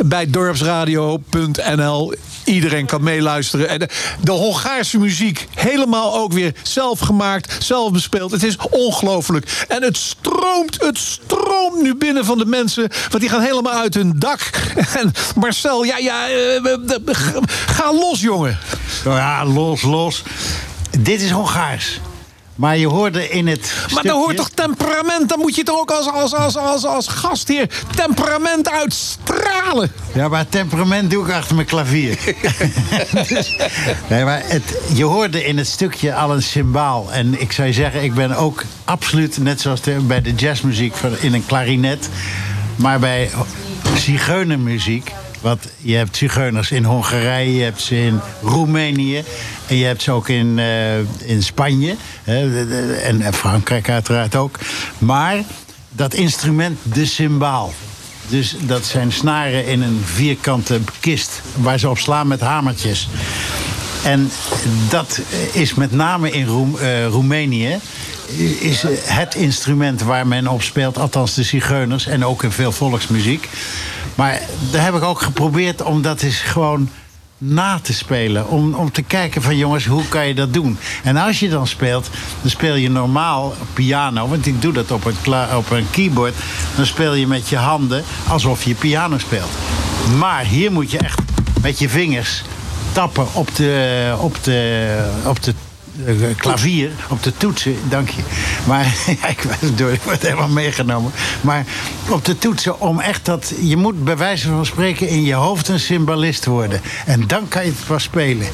bij dorpsradio.nl. Iedereen kan meeluisteren. En de, de Hongaarse muziek helemaal ook weer zelf gemaakt, zelf bespeeld. Het is ongelooflijk. En het stroomt, het stroomt nu binnen van de mensen. Want die gaan helemaal uit hun dak. En Marcel, ja, ja, eh, ga los, jongen. Ja, los, los. Dit is Hongaars. Maar je hoorde in het. Maar stukje... dan hoort toch temperament? Dan moet je toch ook als, als, als, als, als gastheer temperament uitstralen. Ja, maar temperament doe ik achter mijn klavier. Dus- nee, maar het, je hoorde in het stukje al een symbaal. En ik zou je zeggen, ik ben ook absoluut, net zoals de- bij de jazzmuziek, in een klarinet. Maar bij zigeunermuziek. Want je hebt zigeuners in Hongarije, je hebt ze in Roemenië. En je hebt ze ook in, eh, in Spanje. Hè, en, Frankrijk uiteraard ook. Maar dat instrument, de cymbaal. Dus dat zijn snaren in een vierkante kist waar ze op slaan met hamertjes. En dat is met name in Roem- eh, Roemenië is eh, het instrument waar men op speelt, althans de zigeuners en ook in veel volksmuziek. Maar daar heb ik ook geprobeerd om dat eens gewoon na te spelen. Om, om te kijken van jongens, hoe kan je dat doen? En als je dan speelt, dan speel je normaal piano. Want ik doe dat op een, op een keyboard. Dan speel je met je handen alsof je piano speelt. Maar hier moet je echt met je vingers tappen op de, op de, op de klavier, op de toetsen, dank je. Maar ja, ik, word helemaal meegenomen. Maar op de toetsen om echt dat... Je moet bij wijze van spreken in je hoofd een cymbalist worden. En dan kan je het pas spelen.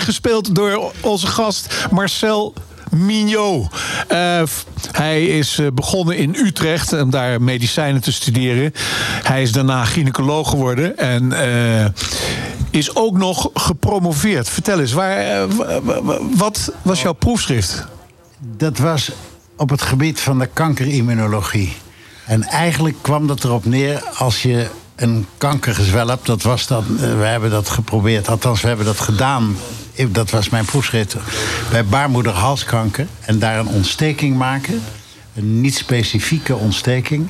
Gespeeld door onze gast Marcel Mignot. Uh, hij is begonnen in Utrecht om daar medicijnen te studeren. Hij is daarna gynaecoloog geworden en is ook nog gepromoveerd. Vertel eens, waar, wat was jouw proefschrift? Dat was op het gebied van de kankerimmunologie. En eigenlijk kwam dat erop neer als je een kankergezwel hebt. Dat was dat, we hebben dat geprobeerd, althans we hebben dat gedaan. Dat was mijn proefschrift bij baarmoederhalskanker. En daar een ontsteking maken. Een niet specifieke ontsteking.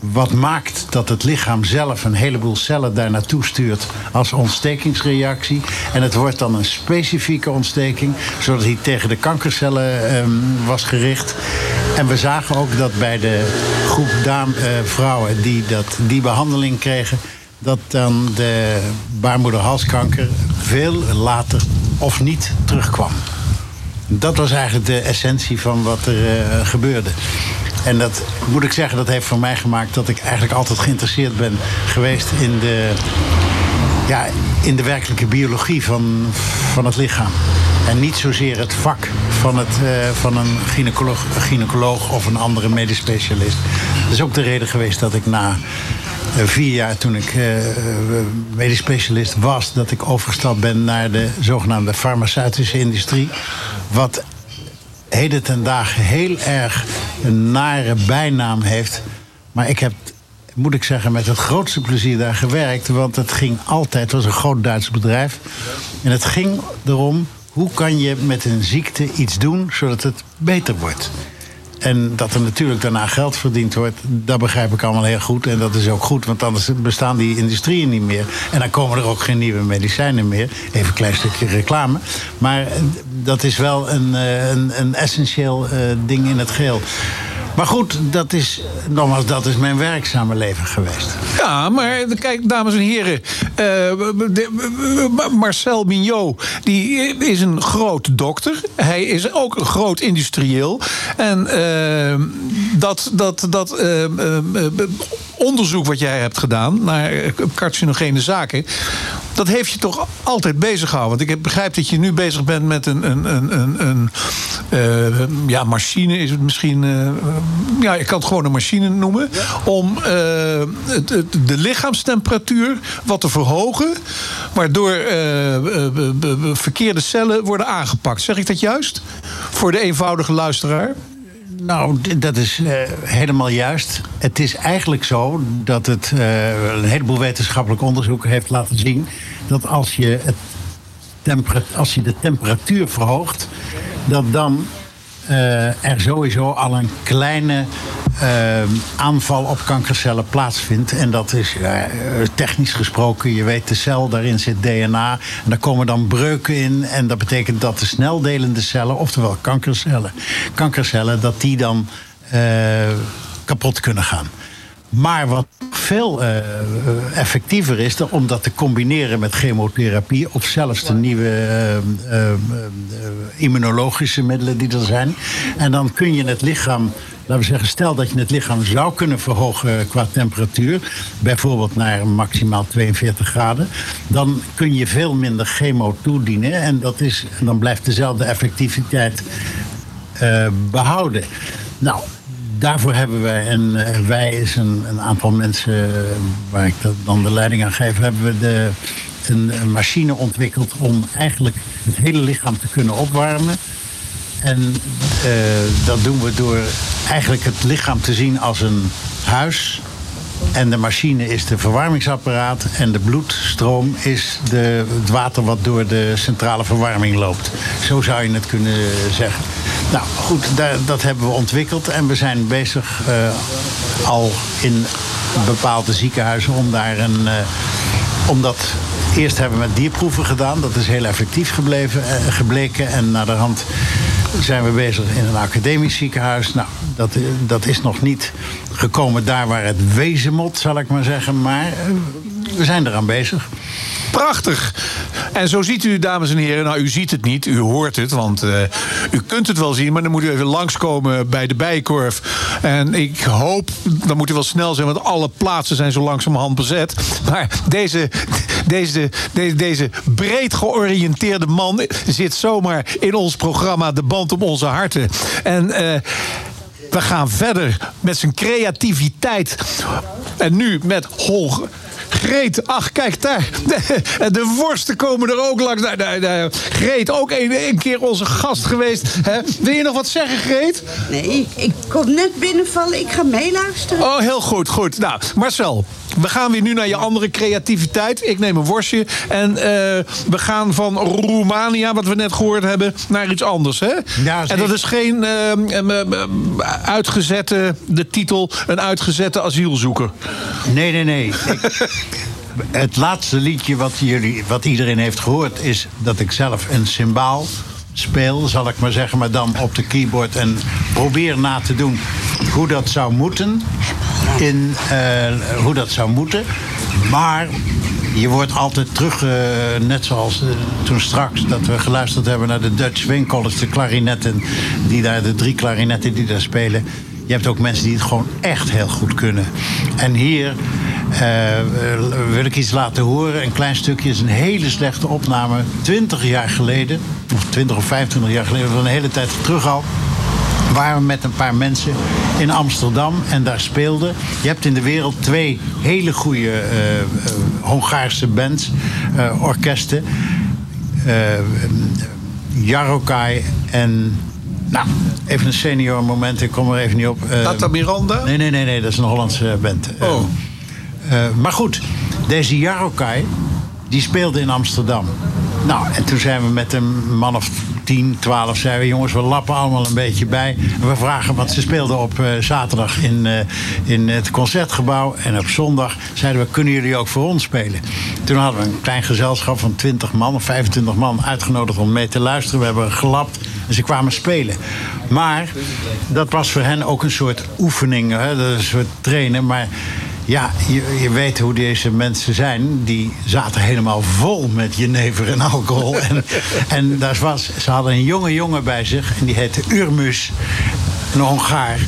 Wat maakt dat het lichaam zelf een heleboel cellen daar naartoe stuurt als ontstekingsreactie. En het wordt dan een specifieke ontsteking, zodat hij tegen de kankercellen um, was gericht. En we zagen ook dat bij de groep dame, uh, vrouwen die dat, die behandeling kregen, dat dan de baarmoederhalskanker veel later of niet terugkwam. Dat was eigenlijk de essentie van wat er uh, gebeurde. En dat moet ik zeggen, dat heeft voor mij gemaakt dat ik eigenlijk altijd geïnteresseerd ben geweest in de, ja, in de werkelijke biologie van, van het lichaam. En niet zozeer het vak van, het, uh, van een gynaecoloog, of een andere medisch specialist. Dat is ook de reden geweest dat ik na vier jaar toen ik uh, medisch specialist was, dat ik overgestapt ben naar de zogenaamde farmaceutische industrie. Wat heden ten dagen heel erg een nare bijnaam heeft. Maar ik heb, moet ik zeggen, met het grootste plezier daar gewerkt. Want het ging altijd, het was een groot Duits bedrijf. En het ging erom, hoe kan je met een ziekte iets doen zodat het beter wordt. En dat er natuurlijk daarna geld verdiend wordt, dat begrijp ik allemaal heel goed. En dat is ook goed, want anders bestaan die industrieën niet meer. En dan komen er ook geen nieuwe medicijnen meer. Even een klein stukje reclame. Maar dat is wel een, eh, een, een essentieel uh, ding in het geheel. Maar goed, dat is, nogmaals, dat is mijn werkzame leven geweest. Ja, maar kijk, dames en heren. Uh, Marcel Mignot, die is een groot dokter. Hij is ook een groot industrieel. En uh, dat, dat, dat onderzoek wat jij hebt gedaan naar carcinogene zaken. Dat heeft je toch altijd bezig gehouden? Want ik begrijp dat je nu bezig bent met een, een, een, een, een uh, ja, machine, is het misschien. Uh, ja, ik kan het gewoon een machine noemen. Om uh, het, het, de lichaamstemperatuur wat te verhogen. Waardoor verkeerde cellen worden aangepakt. Zeg ik dat juist? Voor de eenvoudige luisteraar? Nou, dat is uh, helemaal juist. Het is eigenlijk zo dat het uh, een heleboel wetenschappelijk onderzoek heeft laten zien dat als je, het als je de temperatuur verhoogt, dat dan uh, er sowieso al een kleine aanval op kankercellen plaatsvindt. En dat is uh, technisch gesproken, je weet, de cel, daarin zit DNA. En daar komen dan breuken in. En dat betekent dat de sneldelende cellen, oftewel kankercellen, kankercellen dat die dan kapot kunnen gaan. Maar wat veel uh, effectiever is om dat te combineren met chemotherapie of zelfs de nieuwe uh, uh, immunologische middelen die er zijn. En dan kun je het lichaam, laten we zeggen, stel dat je het lichaam zou kunnen verhogen qua temperatuur, bijvoorbeeld naar maximaal 42 graden, dan kun je veel minder chemo toedienen en dat is, dan blijft dezelfde effectiviteit behouden. Nou, daarvoor hebben wij, en uh, wij is een, een aantal mensen uh, waar ik dan de leiding aan geef, hebben we de, een, machine ontwikkeld om eigenlijk het hele lichaam te kunnen opwarmen. En uh, dat doen we door eigenlijk het lichaam te zien als een huis. En de machine is de verwarmingsapparaat. En de bloedstroom is de, het water wat door de centrale verwarming loopt. Zo zou je het kunnen zeggen. Nou goed, daar, dat hebben we ontwikkeld. En we zijn bezig uh, al in bepaalde ziekenhuizen om daar een. Uh, om dat eerst hebben we met dierproeven gedaan. Dat is heel effectief gebleven, gebleken. En naar de hand zijn we bezig in een academisch ziekenhuis. Nou, dat, dat is nog niet gekomen daar waar het wezen moet, zal ik maar zeggen. Maar we zijn eraan bezig. Prachtig. En zo ziet u, dames en heren, nou u ziet het niet, u hoort het, want uh, u kunt het wel zien, maar dan moet u even langskomen bij de Bijenkorf. En ik hoop, dan moet u wel snel zijn, want alle plaatsen zijn zo langzamerhand bezet. Maar deze, deze, deze, deze breed georiënteerde man zit zomaar in ons programma De Band om onze harten. En uh, we gaan verder met zijn creativiteit. En nu met Hol. Greet, ach kijk daar. De, de, worsten komen er ook langs. Nee, nee, nee. Greet, ook een, een keer onze gast geweest. Hè? Wil je nog wat zeggen, Greet? Nee, ik kom net binnenvallen. Ik ga meeluisteren. Oh, heel goed, goed. Nou, Marcel, we gaan weer nu naar je andere creativiteit. Ik neem een worstje. En uh, we gaan van Roemania, wat we net gehoord hebben, naar iets anders. Hè? Ja, en dat is geen uh, uitgezette, de titel, een uitgezette asielzoeker. Nee, nee, nee. Ik, het laatste liedje wat, jullie, wat iedereen heeft gehoord is dat ik zelf een symbaal speel, zal ik maar zeggen, maar dan op de keyboard en probeer na te doen hoe dat zou moeten. In uh, hoe dat zou moeten. Maar je wordt altijd terug, uh, net zoals uh, toen straks, dat we geluisterd hebben naar de Dutch Swing de klarinetten, die daar, de drie klarinetten die daar spelen. Je hebt ook mensen die het gewoon echt heel goed kunnen. En hier wil ik iets laten horen. Een klein stukje is een hele slechte opname. 20 jaar geleden, of 20 of 25 jaar geleden, van een hele tijd terug al waren we met een paar mensen in Amsterdam en daar speelden. Je hebt in de wereld twee hele goede uh, uh, Hongaarse bands, uh, orkesten. Jarokai en nou, even een senior moment, ik kom er even niet op. Tata Miranda? Nee, nee, nee, nee, dat is een Hollandse band. Oh. Maar goed, deze Jarokai, die speelde in Amsterdam. Nou, en toen zijn we met een man of 10, 12 zeiden we... jongens, we lappen allemaal een beetje bij. En we vragen wat ze speelden op uh, zaterdag in, uh, in het Concertgebouw. En op zondag zeiden we, kunnen jullie ook voor ons spelen? Toen hadden we een klein gezelschap van 20 man of 25 man uitgenodigd om mee te luisteren. We hebben gelapt en ze kwamen spelen. Maar dat was voor hen ook een soort oefening, hè? Dat een soort trainen. Maar ja, je, je, weet hoe deze mensen zijn. Die zaten helemaal vol met jenever en alcohol. en, en daar was, ze hadden een jonge jongen bij zich. En die heette Urmus, een Hongaar.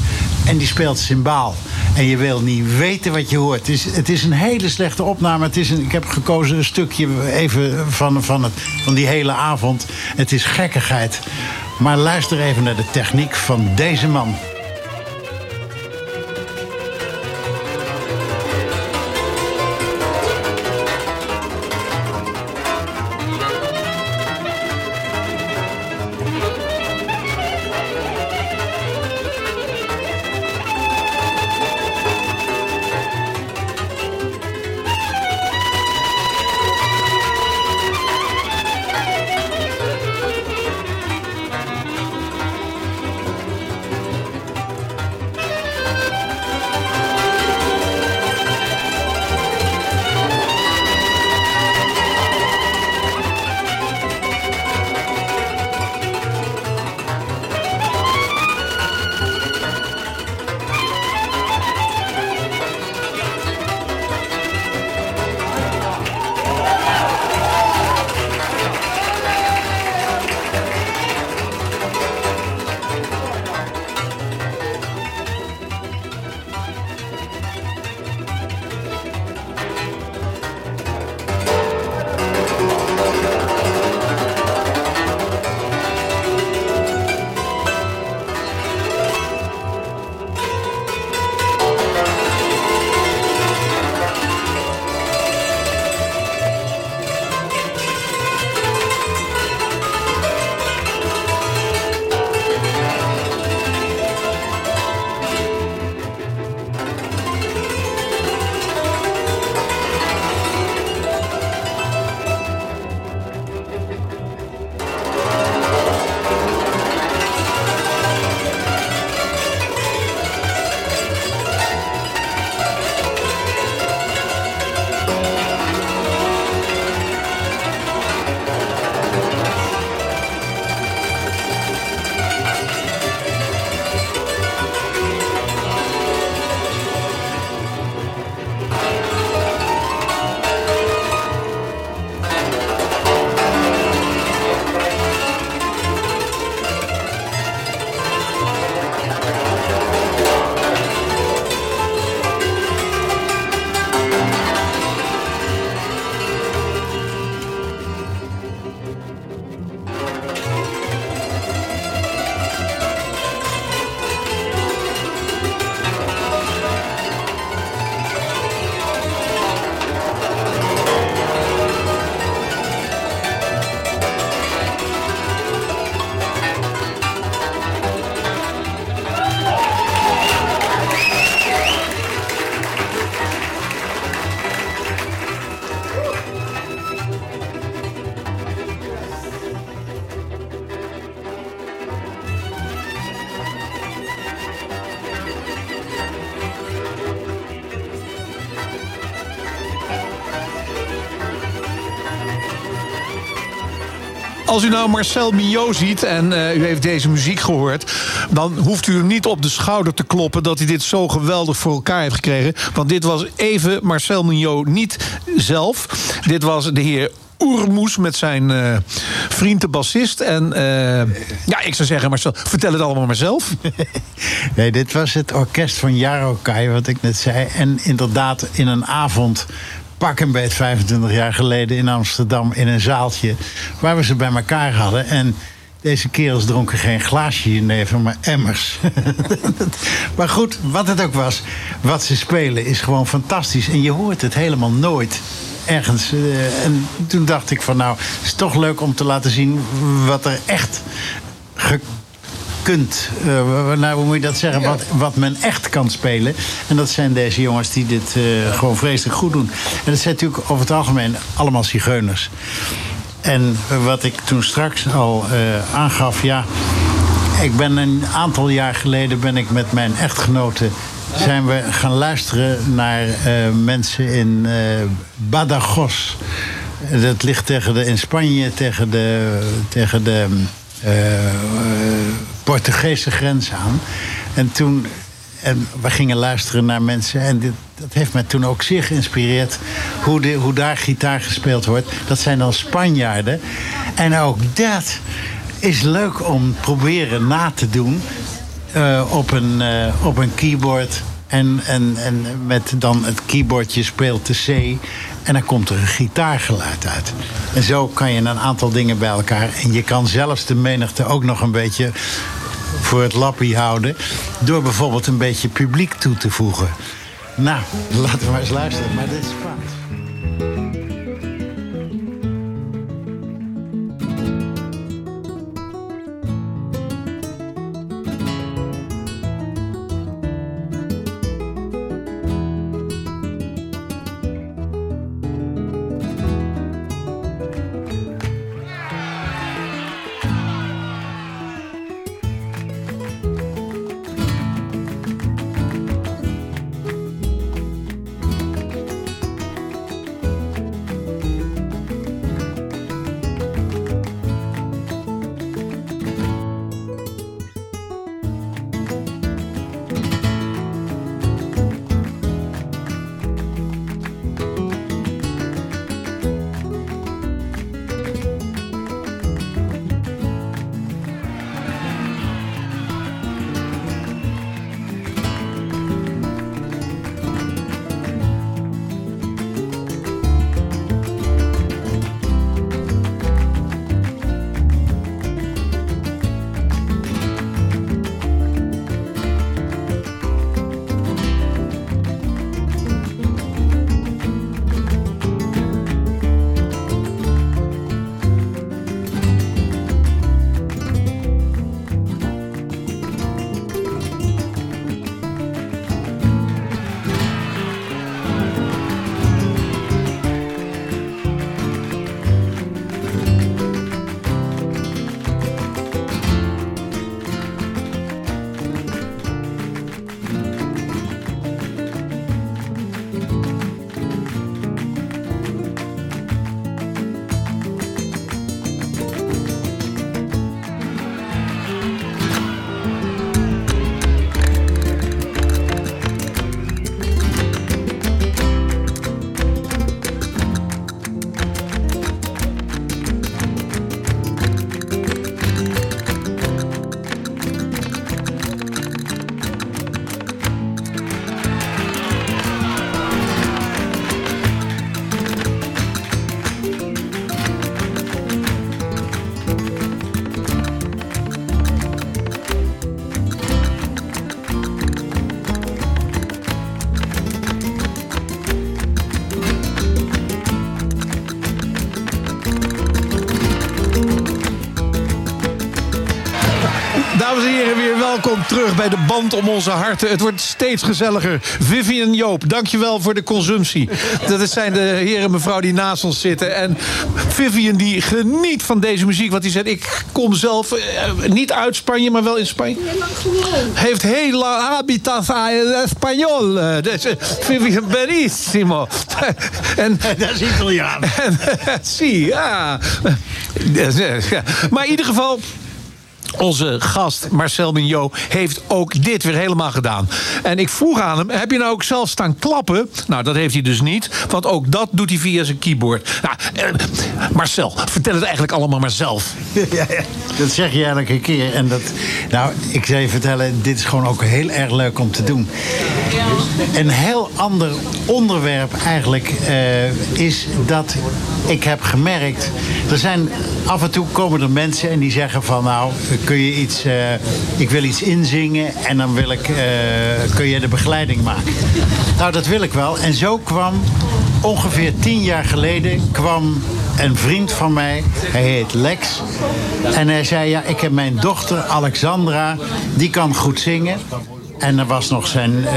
En die speelt symbaal. En je wil niet weten wat je hoort. Het is, het is een hele slechte opname. Het is een, ik heb gekozen een stukje even van, van, het, van die hele avond. Het is gekkigheid. Maar luister even naar de techniek van deze man. Als u nou Marcel Mignot ziet en eh, u heeft deze muziek gehoord... dan hoeft u hem niet op de schouder te kloppen... dat hij dit zo geweldig voor elkaar heeft gekregen. Want dit was even Marcel Mignot niet zelf. Dit was de heer Oermoes met zijn eh, vriend de bassist. En eh, ja, ik zou zeggen, Marcel, vertel het allemaal maar zelf. Nee, dit was het orkest van Jaro Kai, wat ik net zei. En inderdaad, in een avond, pak een beet 25 jaar geleden in Amsterdam, in een zaaltje waar we ze bij elkaar hadden. En deze kerels dronken geen glaasje hierneven, maar emmers. maar goed, wat het ook was, wat ze spelen is gewoon fantastisch. En je hoort het helemaal nooit ergens. eh, en toen dacht ik van nou, het is toch leuk om te laten zien wat er echt gekund. eh, nou, hoe moet je dat zeggen? Wat, wat men echt kan spelen. En dat zijn deze jongens die dit eh, gewoon vreselijk goed doen. En dat zijn natuurlijk over het algemeen allemaal zigeuners. En wat ik toen straks al eh, aangaf, ja. Ik ben een aantal jaar geleden ben ik met mijn echtgenote zijn we gaan luisteren naar mensen in Badajoz. Dat ligt tegen de, in Spanje tegen de, tegen de Portugese grens aan. En toen en we gingen luisteren naar mensen. En dit, dat heeft mij toen ook zeer geïnspireerd. Hoe, de, hoe daar gitaar gespeeld wordt. Dat zijn dan Spanjaarden. En ook dat is leuk om proberen na te doen. eh, op, een, eh, op een keyboard. En, en, en met dan het keyboardje speelt de C. En dan komt er een gitaargeluid uit. En zo kan je een aantal dingen bij elkaar. En je kan zelfs de menigte ook nog een beetje voor het lappie houden. Door bijvoorbeeld een beetje publiek toe te voegen. Nou, laten we maar eens luisteren. Maar dit is fout. Terug bij de band om onze harten. Het wordt steeds gezelliger. Vivian Joop, dankjewel voor de consumptie. Dat zijn de heren en mevrouw die naast ons zitten. En Vivian die geniet van deze muziek. Want die zegt, ik kom zelf eh, niet uit Spanje, maar wel in Spanje. Heeft heel lang habitat en Español. Eh, dus, eh, Vivian Benissimo. en, dat is Italiaan. En, zie. Ja, Maar in ieder geval. Onze gast Marcel Mignot heeft ook dit weer helemaal gedaan. En ik vroeg aan hem: heb je nou ook zelf staan klappen? Nou, dat heeft hij dus niet, want ook dat doet hij via zijn keyboard. Nou, eh, Marcel, vertel het eigenlijk allemaal maar zelf. Ja, dat zeg je elke keer. En dat, nou, ik zou je vertellen, dit is gewoon ook heel erg leuk om te doen. Een heel ander onderwerp eigenlijk eh, is dat ik heb gemerkt... Er zijn af en toe komen er mensen en die zeggen van... nou, kun je iets... eh, ik wil iets inzingen en dan wil ik... eh, kun je de begeleiding maken. Nou, dat wil ik wel. En zo kwam ongeveer tien jaar geleden... kwam een vriend van mij, hij heet Lex... en hij zei, ja, ik heb mijn dochter Alexandra... die kan goed zingen... En er was nog zijn eh,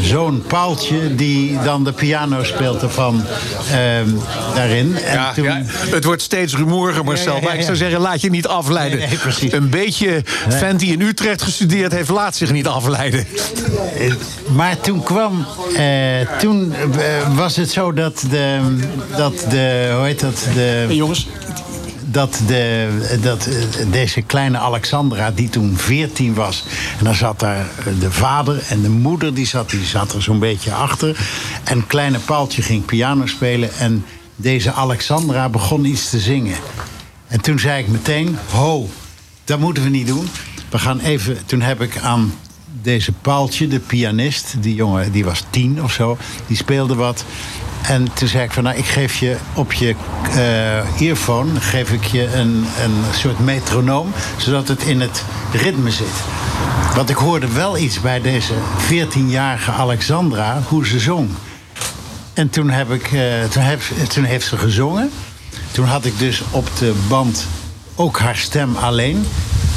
zoon Paaltje, die dan de piano speelde van ehm, daarin. En Ja, ja, het wordt steeds rumoeriger, Marcel. Ja, ja, ja, Maar ik zou zeggen, laat je niet afleiden. Nee, nee, precies. Een beetje vent die in Utrecht gestudeerd heeft, laat zich niet afleiden. Eh, Maar toen kwam. eh, toen was het zo dat de. Dat de hoe heet dat? De, jongens. Dat, de, dat eh, deze kleine Alexandra, die toen 14 was. En dan zat daar eh, de vader en de moeder, die zat, die zat er zo'n beetje achter. En kleine Paaltje ging piano spelen. En deze Alexandra begon iets te zingen. En toen zei ik meteen: Ho, dat moeten we niet doen. We gaan even. Toen heb ik aan deze Paaltje, de pianist, die jongen die was tien of zo, die speelde wat. En toen zei ik van, nou, ik geef je op je eh earphone geef ik je een, een soort metronoom, zodat het in het ritme zit. Want ik hoorde wel iets bij deze 14-jarige Alexandra, hoe ze zong. En toen, heb ik, eh, toen, heb, toen heeft ze gezongen. Toen had ik dus op de band ook haar stem alleen.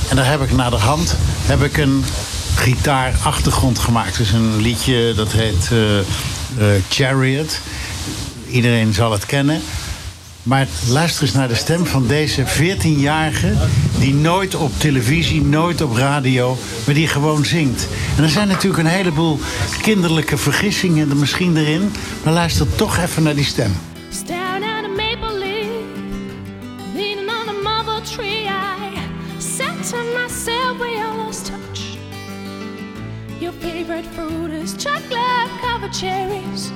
En daar heb ik naar de hand heb ik een gitaar-achtergrond gemaakt. Dus een liedje dat heet eh, Chariot. Iedereen zal het kennen. Maar luister eens naar de stem van deze 14-jarige... die nooit op televisie, nooit op radio, maar die gewoon zingt. En er zijn natuurlijk een heleboel kinderlijke vergissingen er misschien erin... maar luister toch even naar die stem. Your favorite fruit is chocolate covered cherries.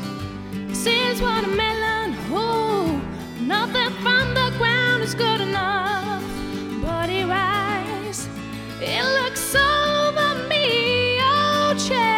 Seeds watermelon, oh, nothing from the ground is good enough. But he rise, it looks over me, oh chariot.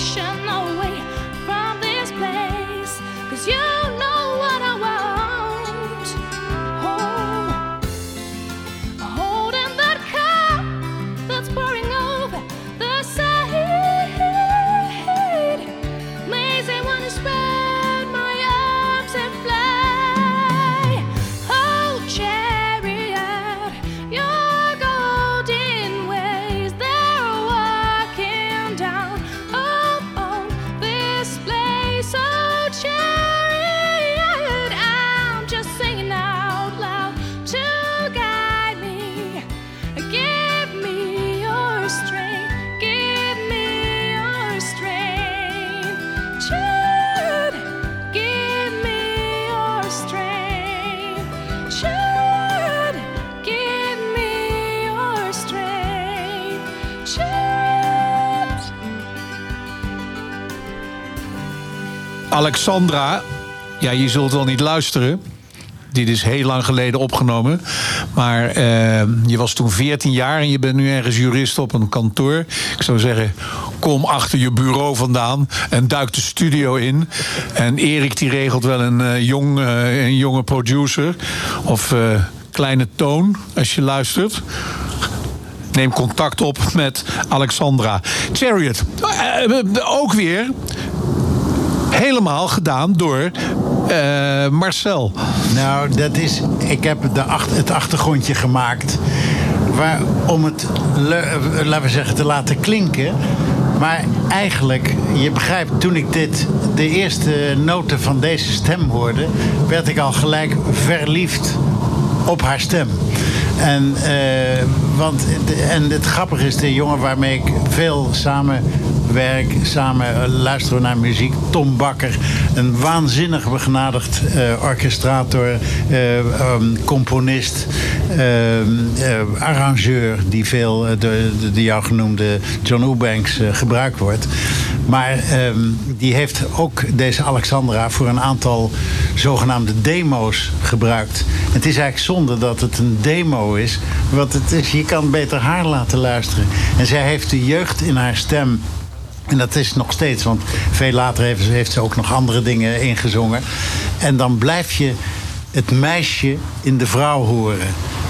ocean Alexandra, ja, je zult wel niet luisteren. Dit is heel lang geleden opgenomen. Maar eh, je was toen 14 jaar en je bent nu ergens jurist op een kantoor. Ik zou zeggen, kom achter je bureau vandaan en duik de studio in. En Erik die regelt wel een, eh, jong, eh, een jonge producer. Of kleine toon, als je luistert. Neem contact op met Alexandra. Chariot, ook weer helemaal gedaan door eh, Marcel. Nou, dat is. Ik heb de het achtergrondje gemaakt. Waar, om het, eh, laten we zeggen, te laten klinken. Maar eigenlijk, je begrijpt, toen ik dit, de eerste noten van deze stem hoorde, werd ik al gelijk verliefd op haar stem. En, eh, want, en het grappige is, de jongen waarmee ik veel samen werk, samen eh, luisteren naar muziek. Tom Bakker, een waanzinnig begenadigd eh, orchestrator, eh, ehm, componist, ehm, eh, arrangeur, die veel eh, de, de, jou genoemde John Eubanks gebruikt wordt. Maar ehm, die heeft ook deze Alexandra voor een aantal zogenaamde demo's gebruikt. Het is eigenlijk zonde dat het een demo is. Want het is, je kan beter haar laten luisteren. En zij heeft de jeugd in haar stem. En dat is nog steeds, want veel later heeft ze, heeft ze ook nog andere dingen ingezongen. En dan blijf je het meisje in de vrouw horen.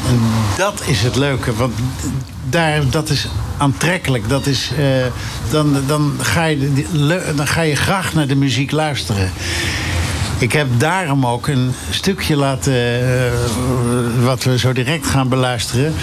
En dat is het leuke, want daar, dat is aantrekkelijk. Dat is, eh, dan, dan, ga je, dan ga je graag naar de muziek luisteren. Ik heb daarom ook een stukje laten, eh, wat we zo direct gaan beluisteren,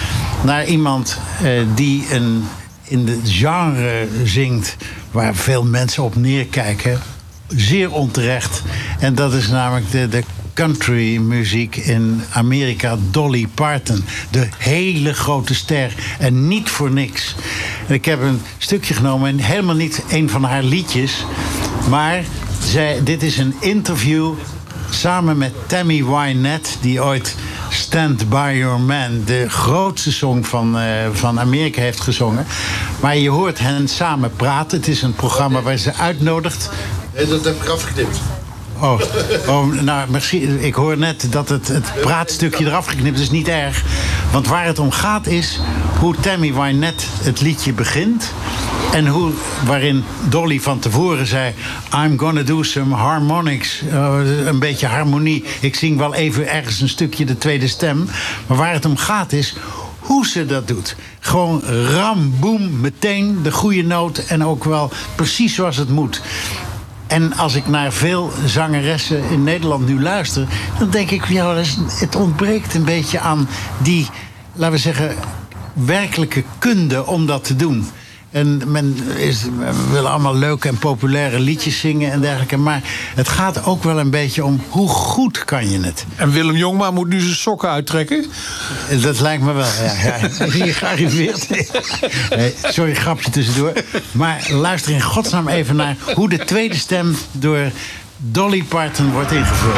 naar iemand eh, die een, in de genre zingt waar veel mensen op neerkijken. Zeer onterecht. En dat is namelijk de, de country muziek in Amerika, Dolly Parton. De hele grote ster. En niet voor niks. En ik heb een stukje genomen, en helemaal niet een van haar liedjes. Maar zij, dit is een interview samen met Tammy Wynette, die ooit Stand By Your Man, de grootste song van, eh, van Amerika, heeft gezongen. Maar je hoort hen samen praten. Het is een programma waar ze uitnodigt. dat heb ik afgeknipt. Oh, oh nou, misschien, ik hoor net dat het, het praatstukje eraf geknipt is. is niet erg. Want waar het om gaat is hoe Tammy Wynette het liedje begint. En hoe, waarin Dolly van tevoren zei... I'm gonna do some harmonics. eh, een beetje harmonie. Ik zing wel even ergens een stukje de tweede stem. Maar waar het om gaat is hoe ze dat doet. Gewoon ram, boem, meteen de goede noot. En ook wel precies zoals het moet. En als ik naar veel zangeressen in Nederland nu luister, dan denk ik, ja, het ontbreekt een beetje aan die, laten we zeggen, werkelijke kunde om dat te doen. En men is, willen allemaal leuke en populaire liedjes zingen en dergelijke. Maar het gaat ook wel een beetje om hoe goed kan je het. En Willem Jongma moet nu zijn sokken uittrekken? Dat lijkt me wel, ja. ja. Hier gearriveerd. Nee, sorry, grapje tussendoor. Maar luister in godsnaam even naar hoe de tweede stem door Dolly Parton wordt ingevuld.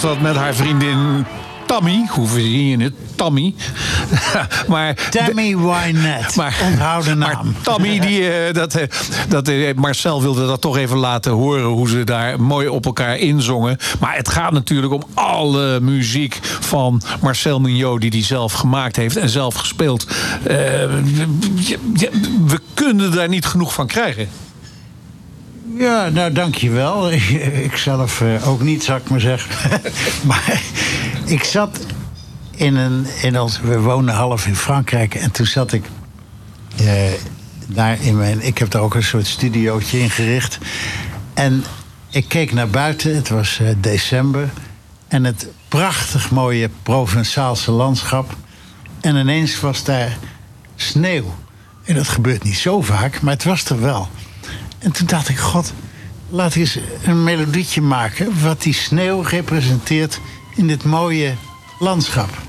Was dat met haar vriendin Tammy. Hoe zie je het? Tammy. maar, Tammy Wynette. Maar, Onthoud de naam. Maar Tammy, die, eh, dat, eh, dat, eh, Marcel wilde dat toch even laten horen... hoe ze daar mooi op elkaar inzongen. Maar het gaat natuurlijk om alle muziek van Marcel Mignot... die hij zelf gemaakt heeft en zelf gespeeld. We kunnen daar niet genoeg van krijgen. Ja, nou dankjewel. Ik, zelf eh, ook niet, zou ik maar zeggen. maar ik zat in een. In ons, we wonen half in Frankrijk en toen zat ik eh, daar in mijn. Ik heb daar ook een soort studiootje ingericht. En ik keek naar buiten, het was eh, december. En het prachtig mooie Provençaalse landschap. En ineens was daar sneeuw. En dat gebeurt niet zo vaak, maar het was er wel. En toen dacht ik, god, laat eens een melodietje maken... wat die sneeuw representeert in dit mooie landschap.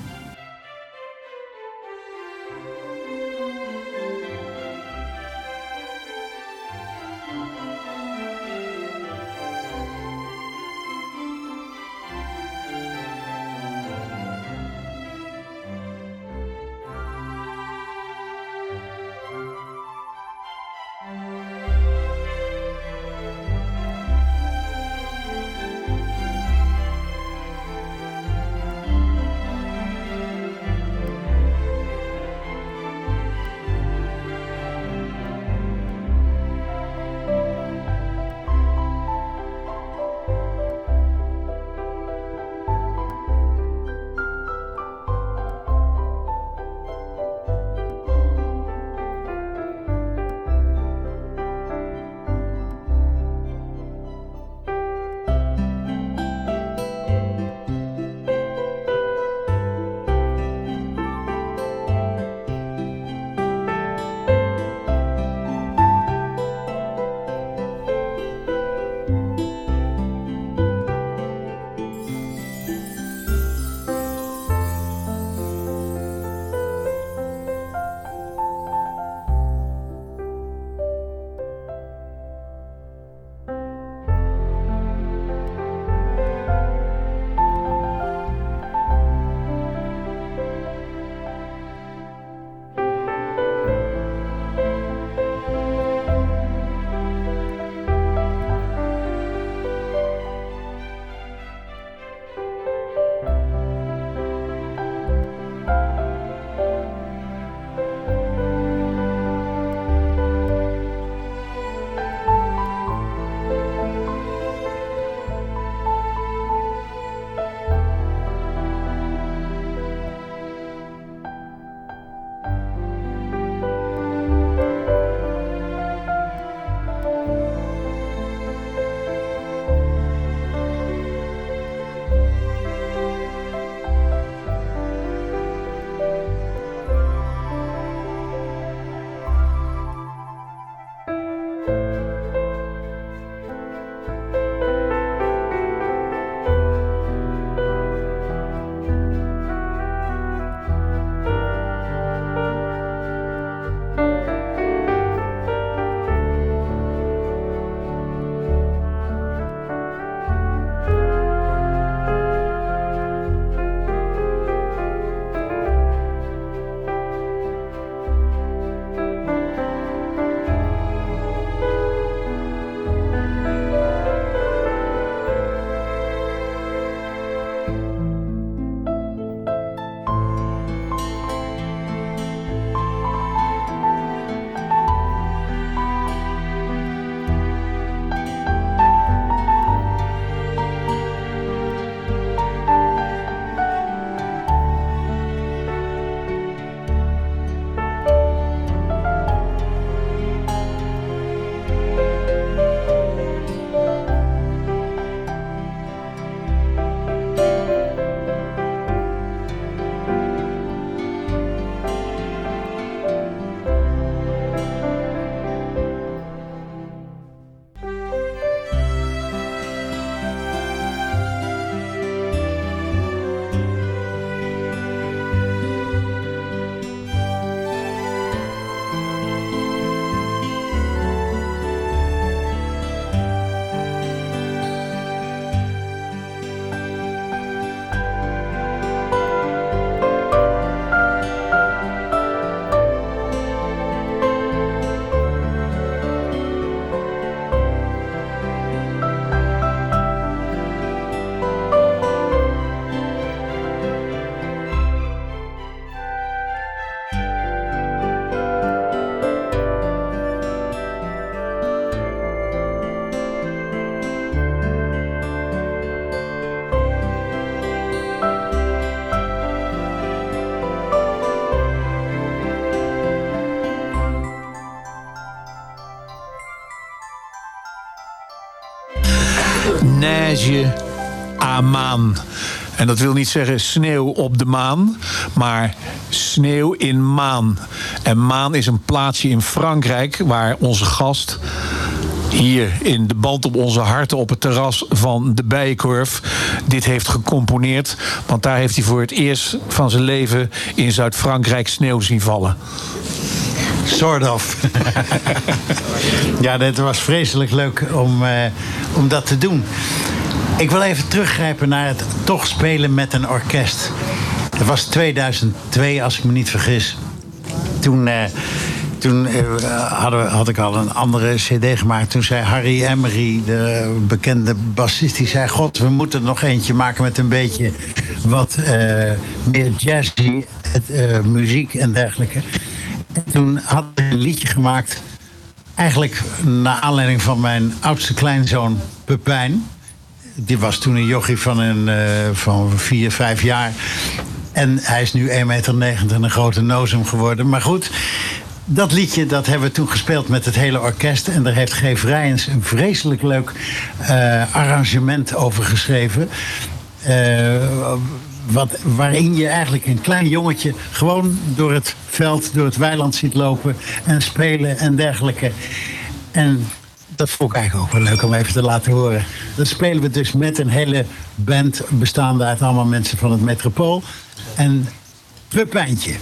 Neige Amaan. En dat wil niet zeggen sneeuw op de maan, maar sneeuw in Maan. En Maan is een plaatsje in Frankrijk waar onze gast hier in de band op onze harten op het terras van de Bijenkorf dit heeft gecomponeerd. Want daar heeft hij voor het eerst van zijn leven in Zuid-Frankrijk sneeuw zien vallen. Sort of. ja, het was vreselijk leuk om, eh, om dat te doen. Ik wil even teruggrijpen naar het toch spelen met een orkest. Het was 2002, als ik me niet vergis. Toen, eh, toen eh, hadden had ik al een andere cd gemaakt. Toen zei Harry Emery, de bekende bassist... die zei, god, we moeten nog eentje maken met een beetje... wat eh, meer jazzy eh, muziek en dergelijke. En toen had ik een liedje gemaakt... eigenlijk naar aanleiding van mijn oudste kleinzoon Pepijn die was toen een jochie van, een, eh, van vier, vijf jaar. En hij is nu 1,90 meter en een grote nozem geworden. Maar goed, dat liedje dat hebben we toen gespeeld met het hele orkest. En daar heeft G. Vrijens een vreselijk leuk eh, arrangement over geschreven. Eh, wat, waarin je eigenlijk een klein jongetje gewoon door het veld, door het weiland ziet lopen en spelen en dergelijke. En dat vond ik eigenlijk ook wel leuk om even te laten horen. Dan spelen we dus met een hele band bestaande uit allemaal mensen van het Metropool. En Pepijntje.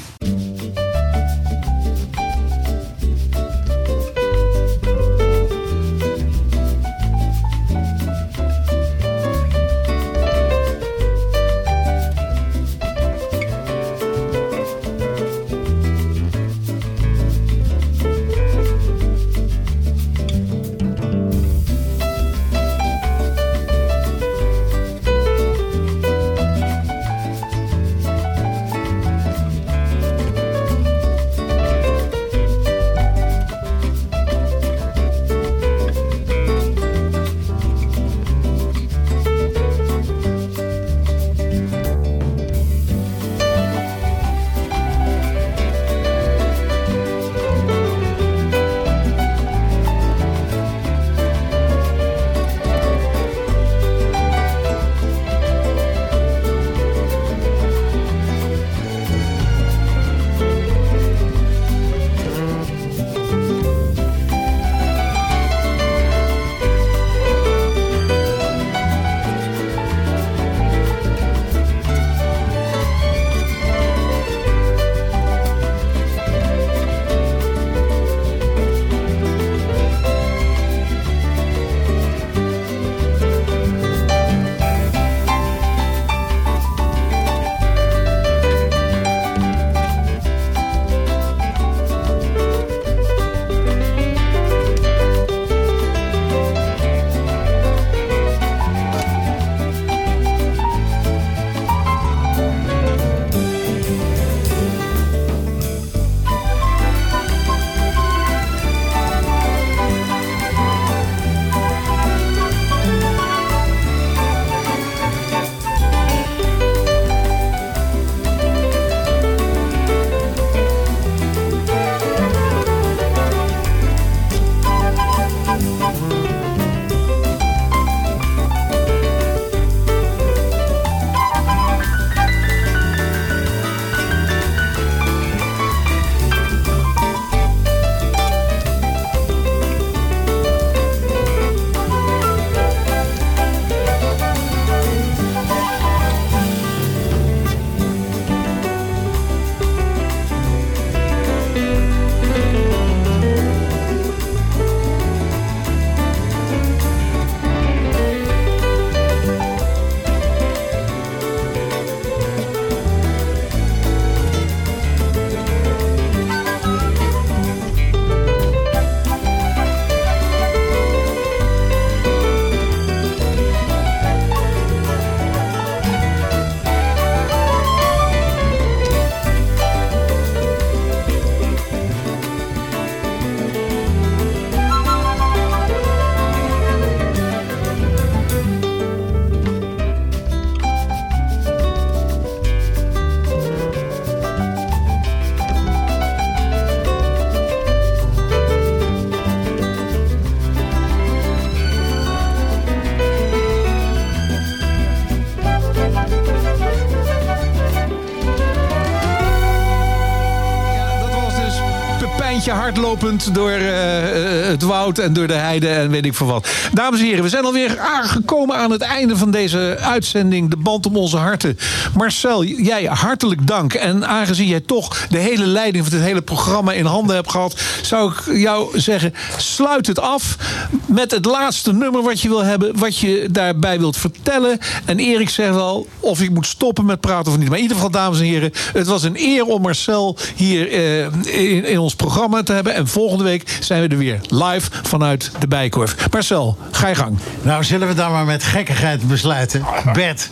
Hardlopend door eh, eh, het woud en door de heide en weet ik veel wat. Dames en heren, we zijn alweer aangekomen aan het einde van deze uitzending. De band om onze harten. Marcel, jij hartelijk dank. En aangezien jij toch de hele leiding van dit hele programma in handen hebt gehad, zou ik jou zeggen: sluit het af met het laatste nummer wat je wil hebben, wat je daarbij wilt vertellen. En Erik zegt al of ik moet stoppen met praten of niet. Maar in ieder geval, dames en heren, het was een eer om Marcel hier eh, in, in ons programma te hebben. En volgende week zijn we er weer live vanuit de Bijkorf. Marcel, ga je gang. Nou, zullen we dan maar met gekkigheid besluiten? Bert,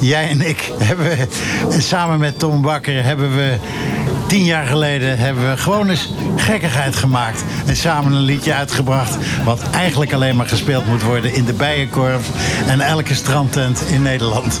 jij en ik hebben samen met Tom Bakker hebben we tien jaar geleden hebben we gewoon eens gekkigheid gemaakt en samen een liedje uitgebracht wat eigenlijk alleen maar gespeeld moet worden in de Bijenkorf en elke strandtent in Nederland.